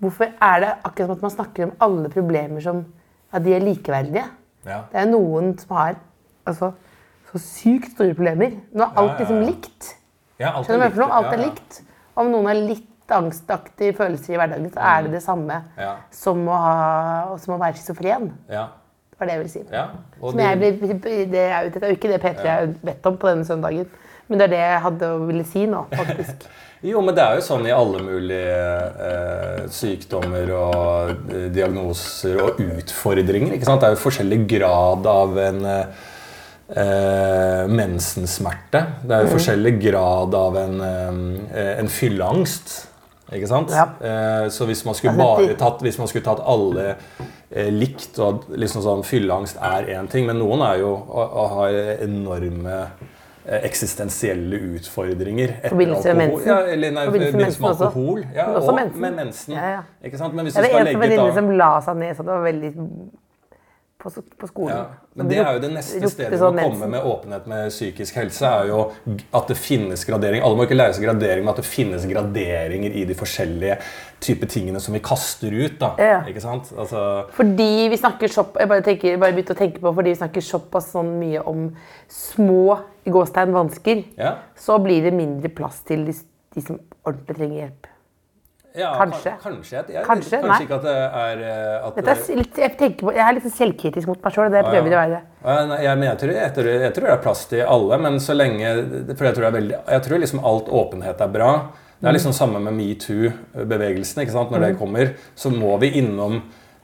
Hvorfor er det akkurat som at man snakker om alle problemer som at de er likeverdige? Ja. Det er noen som har altså, så sykt store problemer. Nå er alt ja, liksom likt. Ja, alt mener for noe? Alt er likt. Om noen har litt angstaktige følelser i hverdagen, så er det det samme som, å ha, som å være schizofren. Ja. Var det jeg ville si. ja. Jeg ble, det er, jo- dette er jo ikke det P3 har bedt om på denne søndagen. Men det er det jeg hadde å ville si nå, faktisk. Jo, men det er jo sånn i alle mulige eh, sykdommer og eh, diagnoser og utfordringer. ikke sant? Det er jo forskjellig grad av en eh, eh, mensensmerte. Det er jo forskjellig grad av en, eh, en fylleangst. Ikke sant? Ja. Eh, så hvis man skulle bare tatt, hvis man skulle tatt alle likt, og at liksom sånn fylleangst er én ting, men noen er jo å har enorme eh, eksistensielle utfordringer etter Forbindelse alkohol. Ja, eller nei, Forbindelse med mensen også. alkohol. Ja, også og mensen. med mensen. Ja, ja. Ikke sant? Men hvis du skal en legge venninne da som la seg ned, så det var veldig på, på skolen. ja, men det er jo det neste stedet sånn å komme med åpenhet med psykisk helse, er jo at det finnes gradering. Alle må ikke lære seg gradering, men at det finnes graderinger i de forskjellige typer tingene som vi kaster ut. da. Ja. Ikke sant? Altså, Fordi vi snakker så, jeg bare, tenker, bare begynte å tenke på, fordi vi snakker såpass sånn mye om små i gåstegn vansker, ja. så blir det mindre plass til de, de som ordentlig trenger hjelp. Ja Kanskje. Kanskje. Jeg, Kanskje, kanskje ikke at det er eh, at Dette er litt, jeg, på, jeg er litt sånn selvkritisk mot meg sjøl, det prøver jeg å være. Ja, nei, jeg, tror, jeg, tror, jeg tror det er plass til alle, men så lenge For jeg tror, det veldig, jeg tror liksom alt åpenhet er bra. Det er liksom samme med metoo-bevegelsen. ikke sant? Når det kommer, så må vi innom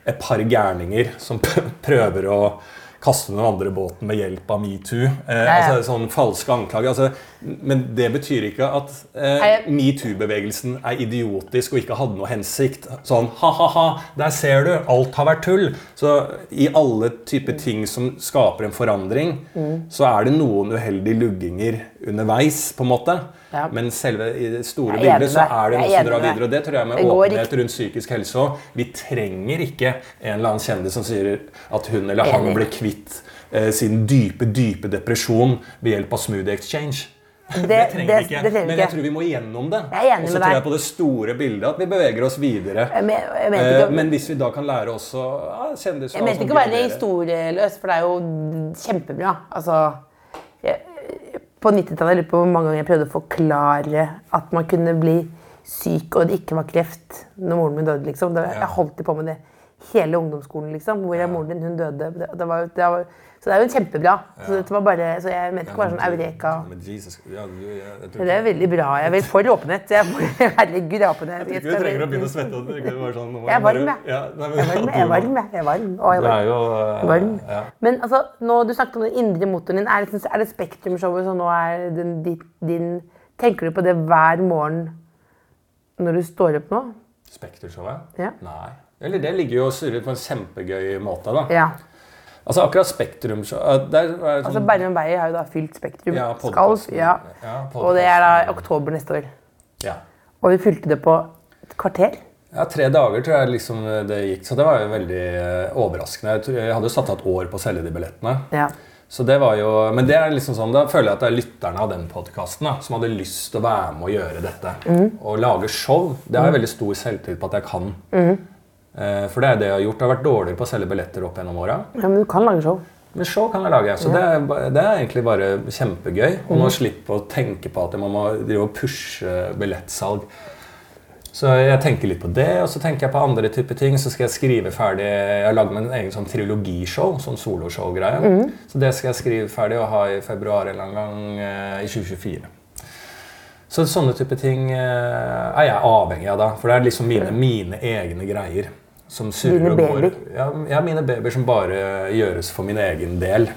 et par gærninger som prøver å kaste den andre båten med hjelp av metoo. Eh, altså sånn falske anklager. Altså, men det betyr ikke at eh, metoo-bevegelsen er idiotisk og ikke hadde noe hensikt. Sånn ha-ha-ha, der ser du, alt har vært tull. Så i alle typer ting som skaper en forandring, så er det noen uheldige lugginger underveis, på en måte. Ja. Men selve i det store bildet så er det noe som drar videre. Og det tror jeg med åpenhet rundt psykisk helse òg. Vi trenger ikke en eller annen kjendis som sier at hun eller han ble kvitt eh, sin dype, dype depresjon ved hjelp av smoothie exchange. Det, Det- trenger det- ikke. det trenger vi Men jeg tror vi må gjennom det. Og så tror jeg på det store bildet at vi beveger oss videre. Jeg, men, jeg Eh, ikke, Men hvis vi da kan lære også ja, kjendiser jeg mente ikke å være historieløs, for det er jo kjempebra. Altså, jeg, på 90-tallet lurer på hvor mange ganger jeg prøvde å forklare at man kunne bli syk og det ikke var kreft når moren min døde. liksom. Jeg holdt på med det hele ungdomsskolen. liksom. Hvor er moren din? Hun døde. Det, det var, det var, så det er jo kjempebra. Så, dette var bare, så jeg mente ikke bare sånn eureka. Men Jesus, ja, du, jeg, jeg tror Men det er veldig bra. Jeg er vel for åpenhet. Jeg, herregud, åpenhet. ikke vi trenger å begynne å svette. sånn, Jeg er varm, jeg. Ja, nei, men- Jeg er varm, jeg er varm. jeg. Jeg er varm. Og jeg er varm. er jo eh, varm. Ja. Men altså, nå, du snakket om den indre motoren din. Er det, er det Spektrum-showet som nå er den, din, din Tenker du på det hver morgen når du står opp nå? Spektrumshowet? Ja. Nei. Eller det ligger jo og surrer på en kjempegøy måte, da. Ja. Altså akkurat Spektrum så- der sånn Altså, Berrum Beyer har jo da fylt Spektrum. Ja, Skal, ja. Ja, Og det er da oktober neste år. ja. Og vi fylte det på et kvarter. ja, tre dager tror jeg liksom det gikk. Så det var jo veldig eh, overraskende. Jeg, hadde jo satt av et år på å selge de billettene. Ja. Så det var jo, Men det er liksom sånn, da føler jeg at det er lytterne av den podkasten som hadde lyst til å være med og gjøre dette. Mm. Og lage show. Det har jeg veldig stor selvtillit på at jeg kan. Eh, For det er det jeg har gjort. Jeg har vært dårligere på å selge billetter opp gjennom åra. ja, men du kan lage show. Men show kan jeg lage. Så det, er, det er egentlig bare kjempegøy. Og nå slippe å tenke på at man må drive og pushe billettsalg. Så jeg tenker litt på det, og så tenker jeg på andre typer ting. Så skal jeg skrive ferdig Jeg har lagd meg en egen sånn trilogishow, sånn soloshow-greie. Så det skal jeg skrive ferdig og ha i februar en eller annen gang eh, i 2024. Så sånne type ting eh, er jeg avhengig av da. For det er liksom mine, mine egne greier. Som surrer og går. babyer. Ja, ja, mine babyer som bare gjøres for min egen del.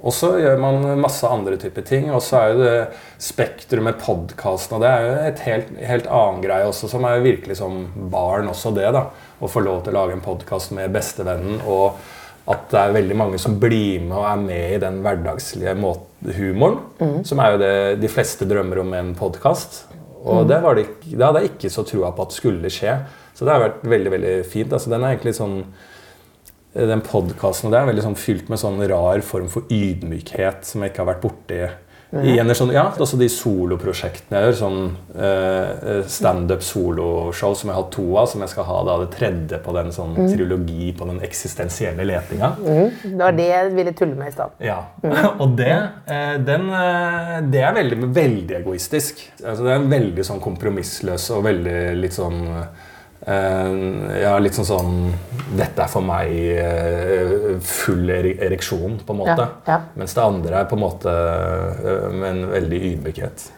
Og så gjør man masse andre typer ting. Og så er jo det Spektrum med podkasten, og det er jo et helt, helt annen greie også, som er jo virkelig som barn også, det. da. Å få lov til å lage en podkast med bestevennen, og at det er veldig mange som blir med og er med i den hverdagslige humoren. humoren. Som er jo det de fleste drømmer om med en podkast. Og det, var det, det hadde jeg ikke så trua på at skulle skje. Så det har vært veldig veldig fint. Altså, den er egentlig sånn den podkasten er veldig sånn fylt med sånn rar form for ydmykhet som jeg ikke har vært borti i en sånn, ja, også de soloprosjektene jeg gjør. Sånn uh, standup soloshow som jeg har hatt to av, som jeg skal ha da det tredje på den sånn trilogi på den eksistensielle letinga. Det var det jeg ville tulle med i stad. Ja, og det, uh, den, uh, det er veldig, veldig egoistisk. Altså, det er en veldig sånn kompromissløs og veldig litt sånn eh, Ja, litt sånn sånn Dette er for meg eh, full ereksjon, på en måte. Ja, ja. Mens det andre er på en måte eh, med en veldig ydmykhet.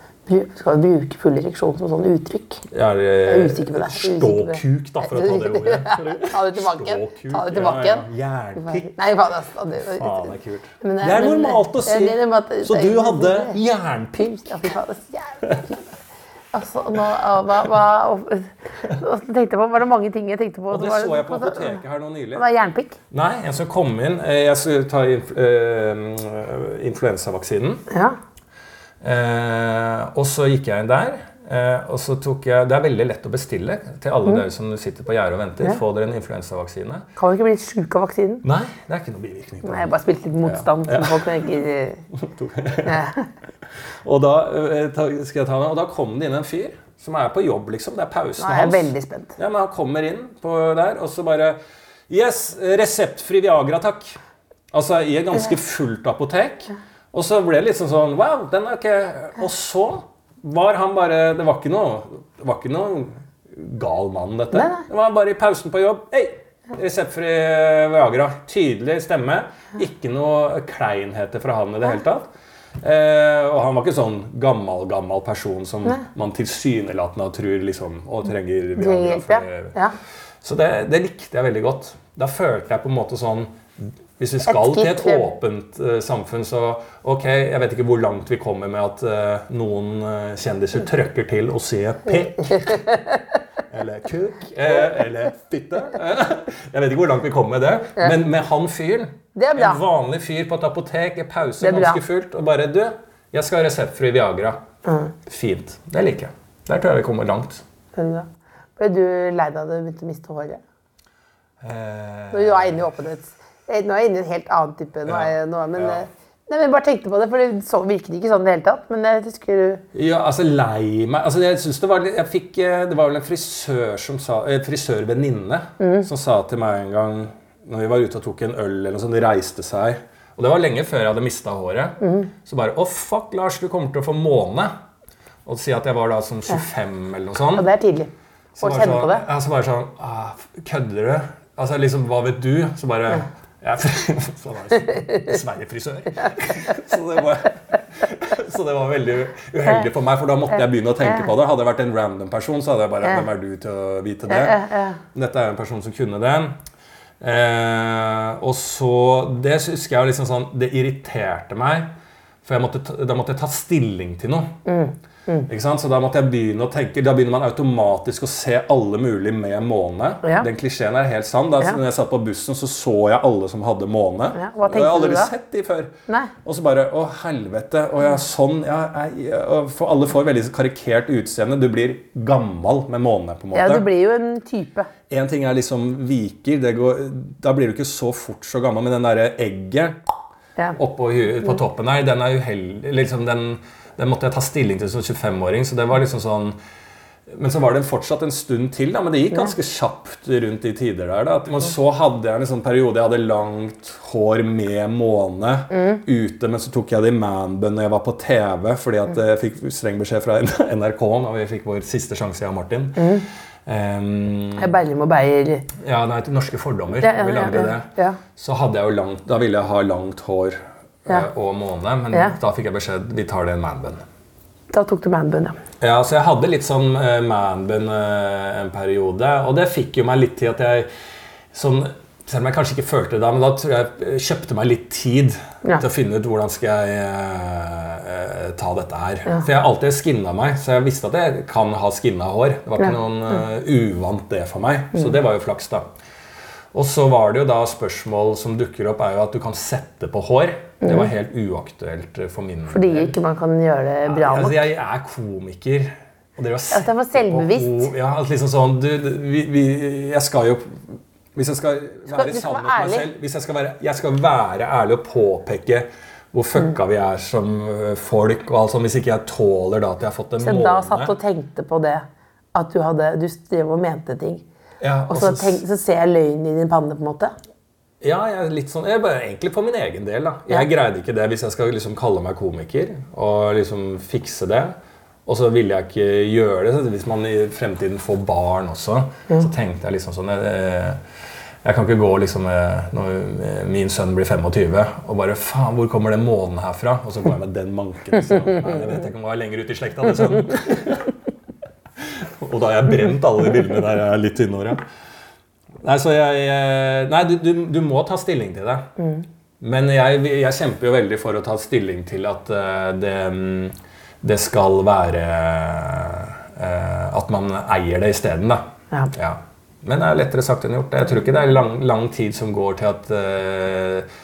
Skal du bruke full ereksjon som sånn uttrykk. Ja, eh, det. Jeg er usikker på det. Ståkuk, da, for å ta det ordet. Ta det tilbake Ta det tilbake. Ja. Jernpikk. Nei, faen, altså, det, Faen, er kult. Men Det er normalt å si. Så du hadde jernpikk? Ja, fy faen, er jævlig. Altså, nå, hva, hva, og- tenkte på, var det mange ting jeg tenkte på? Og det var- så jeg på apoteket her nå nylig. Det var jernpikk? Nei, en som kom inn eh, Jeg skulle ta inf eh, influensavaksinen. Ja. Eh, og så gikk jeg inn der. Eh, og så tok jeg, Det er veldig lett å bestille til alle dere som sitter på gjerdet og venter. Ja. Få dere en influensavaksine. Kan du ikke bli sjuk av vaksinen? Nei, det er ikke noe bivirkning. Nei, jeg bare spilte litt motstand. Ja. Ja. Og da, eh, skal jeg ta den, og da kom det inn en fyr som er på jobb, liksom. Det er pausen Nå er jeg hans. veldig spent. Ja, men Han kommer inn på der, og så bare Yes, reseptfri Viagra, takk. Altså i et ganske fullt apotek. Og så ble det litt sånn sånn Wow, den er ikke Og så var han bare Det var ikke noe, det var ikke noe gal mann, dette. Nei, nei. Det var bare i pausen på jobb. Hei! Reseptfri Viagra. Tydelig stemme. Ikke noe kleinheter fra han i det hele tatt. Eh, og han var ikke sånn gammel, gammel person som man tilsynelatende tror liksom Å, trenger Trenger Viagra. For, ja. ja. så det, det likte jeg veldig godt. Da følte jeg på en måte sånn Hvis vi skal til et åpent uh, samfunn, så ok, jeg vet ikke hvor langt vi kommer med at uh, noen uh, kjendiser trøkker til og sier pikk. Eller kuk. eller fitte. Jeg vet ikke hvor langt vi kommer med det. Men med han fyren, en vanlig fyr på et apotek i pause, ganske fullt, og bare Du, jeg skal ha reseptfri Viagra. Mm. Fint. Det liker jeg. Der tror jeg vi kommer langt. Ble du lei deg da du begynte å miste håret? Eh, Når du var inne i åpenhet. Eh, Nå er jeg inne i en helt annen type. Nå er jeg, nå, men, Ja. eh, nei, men jeg bare tenkte på det, for det så, virket ikke sånn i det hele tatt. Men jeg husker Ja, altså lei meg altså, Jeg synes det var jeg fikk, eh, Det var vel en frisør som sa frisørvenninne Mm. som sa til meg en gang når vi var ute og tok en øl, eller noe sånt, de reiste seg Og det var lenge før jeg hadde mista håret. Mm. Så bare Å, fuck, Lars, du kommer til å få måne. Og si at jeg var da sånn 25 eller noe sånt. Og det er tidlig. Så Å kjenne sånn, på det. Ja, så bare sånn ah, Kødder du? Altså liksom, hva vet du? Så bare ja. Jeg dessverre frisør. Så det, var, så det var veldig uheldig for meg, for da måtte jeg begynne å tenke på det. Hadde jeg vært en random person, så hadde jeg bare Hvem er du til å vite det? Dette er en person som kunne det. Eh, og så Det husker jeg liksom sånn Det irriterte meg. For måtte, da måtte jeg ta stilling til noe. Sant? Så da måtte jeg begynne å tenke Da begynner man automatisk å se alle mulig med måne. Ja. Den klisjeen er helt sann. Da Ja. når jeg satt på bussen, så så jeg alle som hadde måne. Ja, hva Og jeg har tenkte du da? sett de før. Nei. Og så bare Å, helvete. Og ja, sånn ja, jeg, For alle får veldig karikert utseende. Du blir gammel med måne, på en måte. Ja, du blir jo en type. En ting er liksom viker. Det går, da blir du ikke så fort så gammel. Men den derre egget Ja. oppå på toppen her, den er uheldig. Liksom den, den måtte jeg ta stilling til som 25-åring. Så det var liksom sånn men så var det fortsatt en stund til, da, men det gikk ganske kjapt rundt de tider der. da. Men så hadde jeg en sånn periode jeg hadde langt hår med måne ute, men så tok jeg det i manbun når jeg var på TV, fordi at jeg fikk streng beskjed fra NRK når vi fikk vår siste sjanse, jeg og Martin. Um, Berlim og Beyer. ja, nei, Norske fordommer. Ja, ja, vi lagde det. ja. Så hadde jeg jo langt, da ville jeg ha langt hår Ja. eh, og måne, men Ja. da fikk jeg beskjed vi tar det en manbun. Da tok du manbun, ja. Ja, så jeg hadde litt sånn uh, manbun uh, en periode, og det fikk jo meg litt til at jeg sånn, selv om jeg kanskje ikke følte det da, men da tror jeg kjøpte meg litt tid Ja. til å finne ut hvordan skal jeg eh, ta dette her. For jeg har alltid skinna meg, så jeg visste at jeg kan ha skinna hår. Det var ikke Ja. noen uh, uvant det for meg, så det var jo flaks, da. Og så var det jo da spørsmål som dukker opp, er jo at du kan sette på hår. Det var helt uaktuelt eh, for min Fordi ikke man kan gjøre det bra Altså, nok. jeg er komiker. Og dere sette At det var selvbevisst? på. Ja, liksom sånn du, vi, vi, Jeg skal jo Hvis jeg skal være sannhet med meg selv hvis jeg, skal være, jeg skal være ærlig og påpeke hvor fucka vi er som folk. og alt sånt, Hvis ikke jeg tåler da at jeg har fått en Så måned da satt og tenkte på det. At du hadde Du mente ting. Ja, Og så, tenk, så ser jeg løgnen i din panne, på en måte. Ja, jeg er litt sånn, jeg bare egentlig for min egen del. da. Jeg Ja. greide ikke det hvis jeg skal liksom kalle meg komiker og liksom fikse det. Og så ville jeg ikke gjøre det. Så hvis man i fremtiden får barn også, så tenkte jeg liksom sånn jeg, jeg kan ikke gå liksom eh, når min sønn blir 25 og bare Faen, hvor kommer den månen herfra? Og så går jeg med den manken. Så, nei, jeg vet ikke om jeg er lenger ute i slekta. den sønnen. Og da har jeg brent alle de bildene der jeg er litt tynnhåra. Nei, så jeg, jeg Nei, du, du, du må ta stilling til det. Men jeg, jeg kjemper jo veldig for å ta stilling til at eh, det, mm, det skal være eh, At man eier det isteden, da. Ja. Men det er lettere sagt enn gjort. Jeg tror ikke det er lang, lang tid som går til at eh,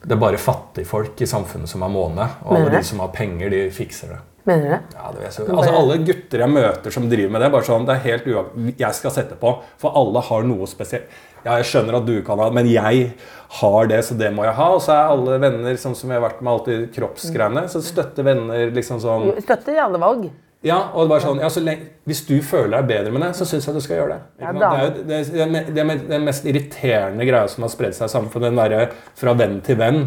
det er bare fattigfolk i samfunnet som har måne. Og alle de som har penger, de fikser det. Mener du det? Ja, det altså, alle gutter jeg møter som driver med det, bare sånn, det er helt uav... Jeg skal sette på, for alle har noe spesielt. Ja, jeg skjønner at du kan ha det, men jeg har det, så det må jeg ha. Og så er alle venner sånn som jeg har vært med alltid kroppsgreiene, så støtter venner liksom sånn Støtter i alle valg. Ja, og bare sånn, ja, så lenge, Hvis du føler deg bedre med det, så syns jeg du skal gjøre det. Ja, det er jo det, er det, er den mest irriterende greia som har spredd seg i samfunnet, den derre fra venn til venn,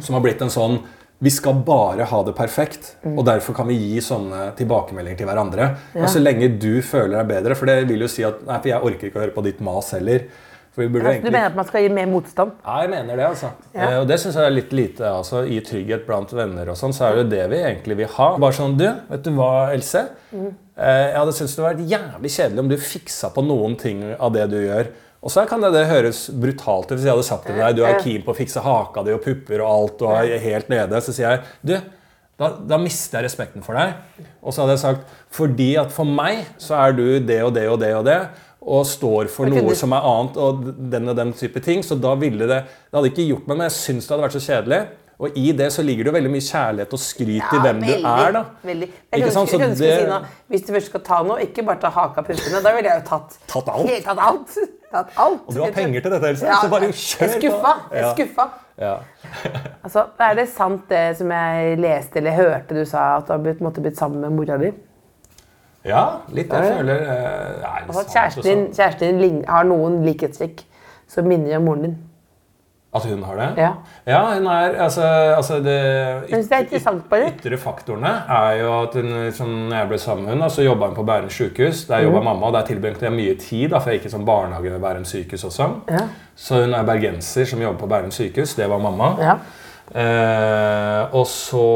som har blitt en sånn vi skal bare ha det perfekt, og derfor kan vi gi sånne tilbakemeldinger til hverandre. Og så lenge du føler deg bedre, for det vil jo si at Nei, for jeg orker ikke å høre på ditt mas heller. For vi burde Altså, du mener at man skal gi mer motstand? ja, jeg mener det. altså. Ja. Eh, og det syns jeg er litt lite. altså, I trygghet blant venner og sånn, så er det jo det vi egentlig vil ha. Bare sånn, du, vet du hva, Else? Mm. Eh, jeg hadde syntes det vært jævlig kjedelig om du fiksa på noen ting av det du gjør. Og så kan det, det høres brutalt ut hvis jeg hadde sagt til deg du er keen på å fikse haka di og pupper og alt og er helt nede. Så sier jeg du, da, da mister jeg respekten for deg. Og så hadde jeg sagt fordi at for meg så er du det og det og det og det. Og står for noe du- som er annet og den og den type ting. Så da ville det Det hadde ikke gjort meg, men jeg syns det hadde vært så kjedelig. Og i det så ligger det jo veldig mye kjærlighet og skryt i hvem du er, da. Veldig. Jeg jeg kunne det- si noe, Hvis du først skal ta noe, ikke bare ta haka puppene. Da ville jeg jo tatt Tatt alt? Helt tatt alt. Tatt alt. Og du har penger til dette, Else, Ja, så bare kjør skuffa. Jeg er skuffa. Ja. Altså, er det sant det som jeg leste eller hørte du sa, at du har blitt, måtte blitt sammen med mora di? ja, litt. Jeg føler uh, er Altså, sant, kjæresten din, kjæresten din har noen likhetstrekk som minner om moren din? At hun har det? Ja. Ja, hun er Altså, altså det er bare. Ytre faktorene er jo at hun, sånn, når jeg ble sammen med henne, så jobba hun på Bærum sykehus. Der jobba mamma, og der tilbringte jeg mye tid, da, for jeg gikk i sånn barnehage ved Bærum sykehus også. Ja. Så hun er bergenser som jobber på Bærum sykehus. Det var mamma. Ja. Eh, og så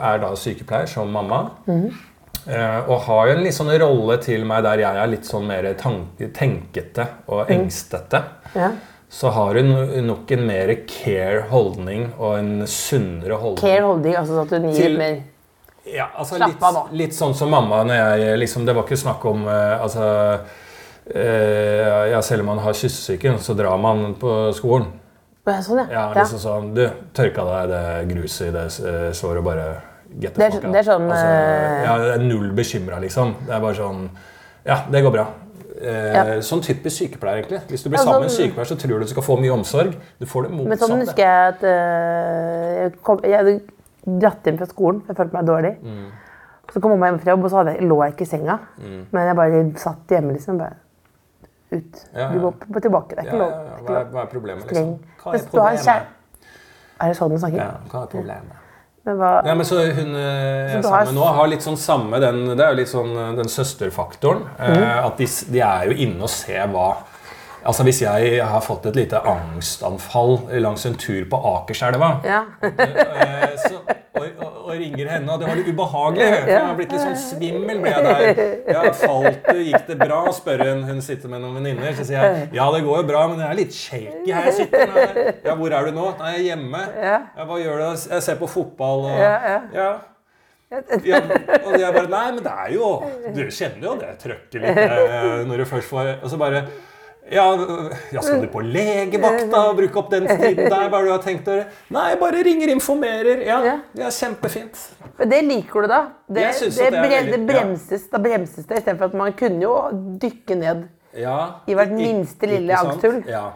er da sykepleier som mamma. Mm. Uh, og har jo en litt sånn rolle til meg der jeg er litt sånn mer tanke, tenkete og engstete. engstete. ja. Så har hun nok en mer care holdning og en sunnere holdning. Care holdning, altså sånn at hun gir Til- mer Ja, altså Slapp litt, av nå. litt sånn som mamma når jeg liksom, Det var ikke snakk om eh, altså eh, ja, Selv om man har kyssesyken, så drar man på skolen. Sånn, ja. Ja, liksom sånn Du, tørka deg det gruset i det eh, såret og bare get the Det fuck out. det er sånn, altså, eh, Ja, null bekymra, liksom. Det er bare sånn Ja, det går bra. Eh, Ja. Sånn typisk sykepleier, egentlig. Hvis du blir Ja, sammen med en sånn- sykepleier, så tror du du skal få mye omsorg. Du får det Men sånn husker jeg at eh, jeg, kom, jeg hadde dratt hjem fra skolen, jeg følte meg dårlig. Mm. Så kom mamma hjem fra jobb, og så jeg, lå jeg ikke i senga. Men jeg bare satt hjemme, liksom. Bare ut. Ja, Du går tilbake. Det er ikke lov. Hva, er, problemet, liksom? Hva er problemet? Er det sånn du snakker? Ja, hva er problemet? Hva, Ja, men så hun jeg er sammen har- nå har litt sånn samme den, Det er jo litt sånn eh, den søsterfaktoren. Eh, at de, de er jo inne og ser hva Altså Hvis jeg har fått et lite angstanfall langs en tur på Akerselva ja. og, og, og, og ringer henne, og det var litt ubehagelig. Jeg har blitt litt sånn svimmel. ble jeg der. Ja, falt du? Gikk det bra? spør hun. Hun sitter med noen venninner. Så sier jeg ja, det går jo bra, men jeg er litt shaky her jeg sitter. Nei. Ja, hvor er du nå? Nei, jeg er hjemme. Ja. Hva gjør du? Jeg ser på fotball og Ja, ja. ja. Ja, og jeg bare Nei, men det er jo Du kjenner jo det trøkket litt eh, når du først får Og så bare ja, ja, skal du på legevakta og bruke opp den tiden der? Hva er det du har tenkt å gjøre? Nei, bare ringer, informerer. Ja, Ja. det er kjempefint. Det liker du, da. Det, Jeg synes det, det er veldig- det bremses, Da bremses det, istedenfor at man kunne jo dykke ned. Ja, I hvert minste lille angsthull. Ja.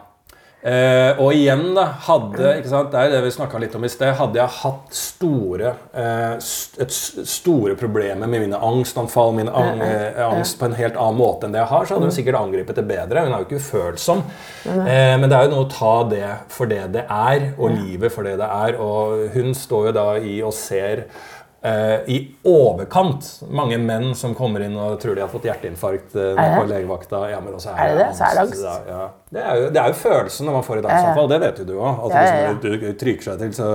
Eh, og igjen, da, hadde sant, Det er det vi snakka litt om i sted. Hadde jeg hatt store, eh, st et store problemer med mine angstanfall, min ang eh, angst på en helt annen måte enn det jeg har, så hadde hun sikkert angrepet det bedre. Hun er jo ikke ufølsom. Eh, men det er jo noe å ta det for det det er, og livet for det det er. Og hun står jo da i og ser i overkant mange menn som kommer inn og tror de har fått hjerteinfarkt eh, Er på legevakta. Ja, men også Er det det? Så er det angst? Ja. Det, er jo, det er jo følelsen når man får et angstanfall. Det vet jo du òg. Ja. hvis man trykker seg til, så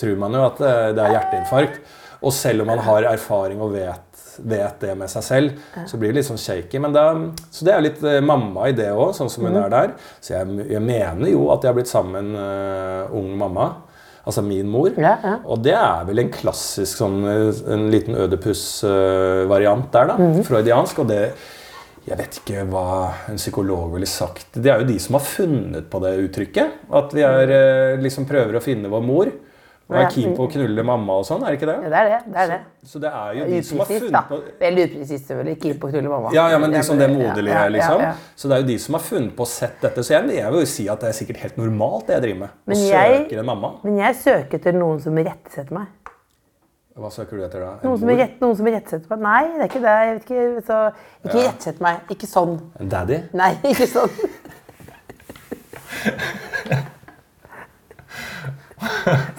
tror man jo at eh, det er hjerteinfarkt. Og selv om man har erfaring og vet, vet det med seg selv, så blir det litt sånn shaky. Men da, så det er litt eh, mamma i det òg, sånn som hun er der. Så jeg, jeg mener jo at jeg har blitt sammen eh, ung mamma. Altså min mor. Ja, ja. Og det er vel en klassisk sånn, eh, en liten Ødipus-variant der, da. Mhm. Freudiansk. Og det Jeg vet ikke hva en psykolog ville sagt. Det er jo de som har funnet på det uttrykket. At vi er, eh, liksom prøver å finne vår mor. Og er keen på å knulle mamma og sånn, er det ikke Ja, det? det er det. det, er det. Så det er jo de som har da. funnet på Veldig upresist, selvfølgelig. Keen på å knulle mamma. ja, ja, men liksom det moderlige, ja, ja, liksom. ja. Så det er jo de som har funnet på å sett dette. Så jeg, jeg vil jo si at det er sikkert helt normalt, det jeg driver med. Å Men jeg- søke en mamma. Men jeg søker etter noen som rettesetter meg. Hva søker du etter da? Noen som, rett, noen som rettesetter meg. Nei, det er ikke det. Jeg vet ikke, så, ikke Ja. rettsett meg. Ikke sånn. En daddy? Nei, ikke sånn.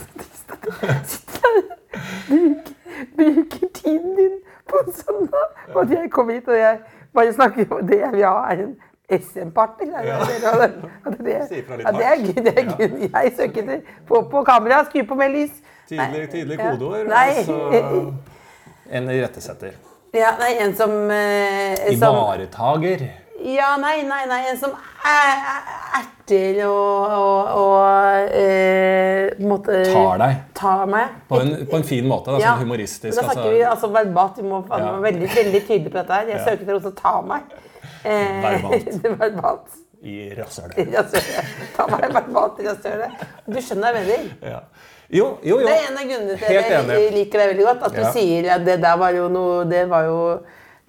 bruker tiden din på en da? på at jeg kommer hit og jeg bare snakker om det jeg vil ha, er en SM-partner. Ja. det- det- Ja, det er gud, Det er gøy. Jeg søker etter Få på kamera, skru på med lys. Tydelig, tidlig tydelig Ja. Altså, en irettesetter. Ja, nei, en som, eh, som Ivaretager. Ja, nei, nei, nei. En som er- er- erter og, og, og eh, måte Tar deg. Tar meg. På en, på en fin måte. Da, Ja, sånn humoristisk. Men da snakker vi altså verbalt. Vi må Ja. være veldig, veldig tydelige på dette her. Jeg Ja. søker etter noen som tar meg. Eh, Verbalt. verbalt. I rasshølet. Ta meg verbalt i rasshølet. Du skjønner hva jeg mener? Ja. Jo, jo, jo. Det er en av grunnene til at jeg liker deg veldig godt. At du sier at det der var jo noe Det var jo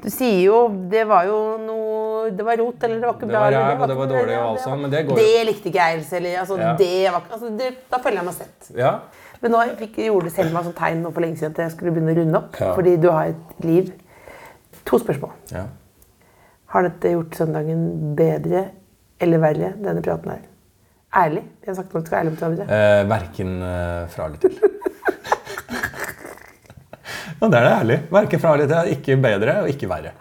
Du sier jo Det var jo noe Det var rot, eller det var ikke Det bra. var ræv, og det var dårlig, og alt det sånn, men det går jo- Det likte ikke jeg, heller. Altså, Ja. det var, altså, det, da føler jeg meg sett. Ja. Men nå fikk, gjorde Selma sånn tegn nå for lenge siden at jeg skulle begynne å runde opp. Ja. Fordi du har et liv. To spørsmål. ja. Har dette gjort søndagen bedre eller verre, denne praten her? Ærlig. Vi har sagt at du skal være ærlig mot hverandre. Eh, verken eh, fra eller til. Ja, det er det ærlig. Verken fra eller til. Ikke bedre og ikke verre.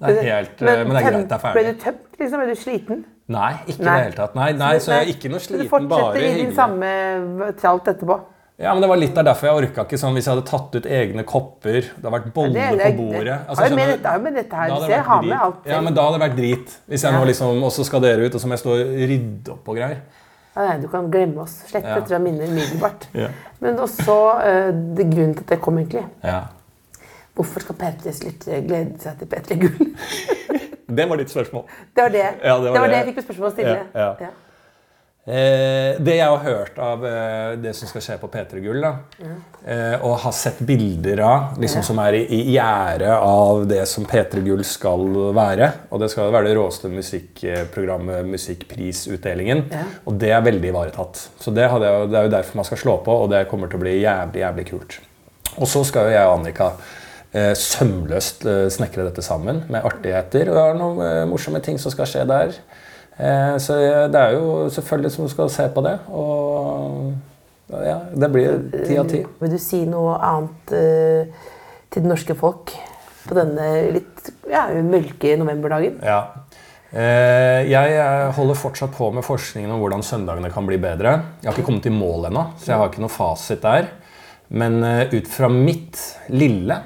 Det er helt, men, men det er greit, det er ferdig. Ble du tømt? Liksom? Ble du sliten? Nei, ikke i det hele tatt. Nei, nei, så jeg er ikke noe Så du sliten, bare fortsetter i din samme tralt etterpå? Ja, men det var litt der derfor jeg orka ikke sånn hvis jeg hadde tatt ut egne kopper. Det hadde vært boller på bordet. det- Altså, har jo med har med dette her, Da hadde se, det ha med alt Ja, men da hadde det vært drit. Hvis jeg Ja. nå liksom også skal dere ut, og så må jeg stå og rydde opp og greier. Ja, nei, du kan glemme oss. Slett Ja. fra minner umiddelbart. Ja. Men også uh, det grunnen til at jeg kom, egentlig. Ja. Hvorfor skal P3s lyttere glede seg til P3 Gull? Det var ditt spørsmål. Det var det, Ja, det var det, var det jeg fikk spørsmål å stille. Ja, ja. Eh, det jeg har hørt av eh, det som skal skje på P3 Gull, da, eh, og har sett bilder av, liksom, som er i, i av det som P3 Gull skal være Og det skal være det råeste musikkprogrammet, musikkprisutdelingen. Og det er veldig ivaretatt. Så det, jeg, det er jo derfor man skal slå på, og det kommer til å bli jævlig, jævlig kult. Og så skal jo jeg og Annika sømløst eh, snekre dette sammen med artigheter. Og det er noen eh, morsomme ting som skal skje der. Eh, så det er jo selvfølgelig som du skal se på det. Og ja, det blir ti av ti. Vil du si noe annet eh, til det norske folk på denne litt ja, mørke novemberdagen? Ja. Eh, jeg eh, holder fortsatt på med forskningen om hvordan søndagene kan bli bedre. Jeg har ikke kommet i mål ennå, så jeg har ikke noe fasit der. Men eh, ut fra mitt lille,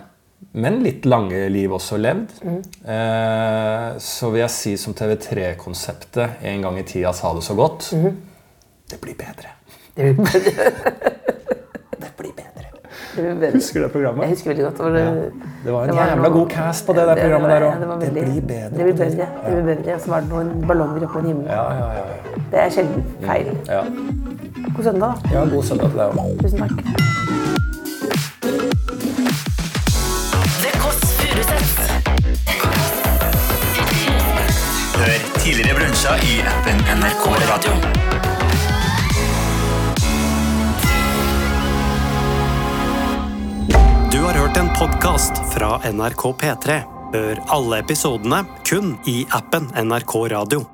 men litt lange liv også levd, eh, så vil jeg si som TV3-konseptet en gang i tida sa det så godt Det blir bedre. Det blir bedre. Det blir bedre. Det blir bedre. Husker du det programmet? Jeg husker veldig godt. Det var, Det var en det var jævla noe- god cast på det der det programmet var- der ja, òg. Det, Det blir bedre. Det blir bedre. Det blir bedre. Og så var det noen ballonger oppå på himmel. Ja, ja, ja. Det er sjelden feil. ja. God søndag, da. ja god søndag til deg òg. Tusen takk. Hør tidligere brunsja i appen NRK Radio. Du har hørt en podkast fra NRK P3. Hør alle episodene kun i appen NRK Radio.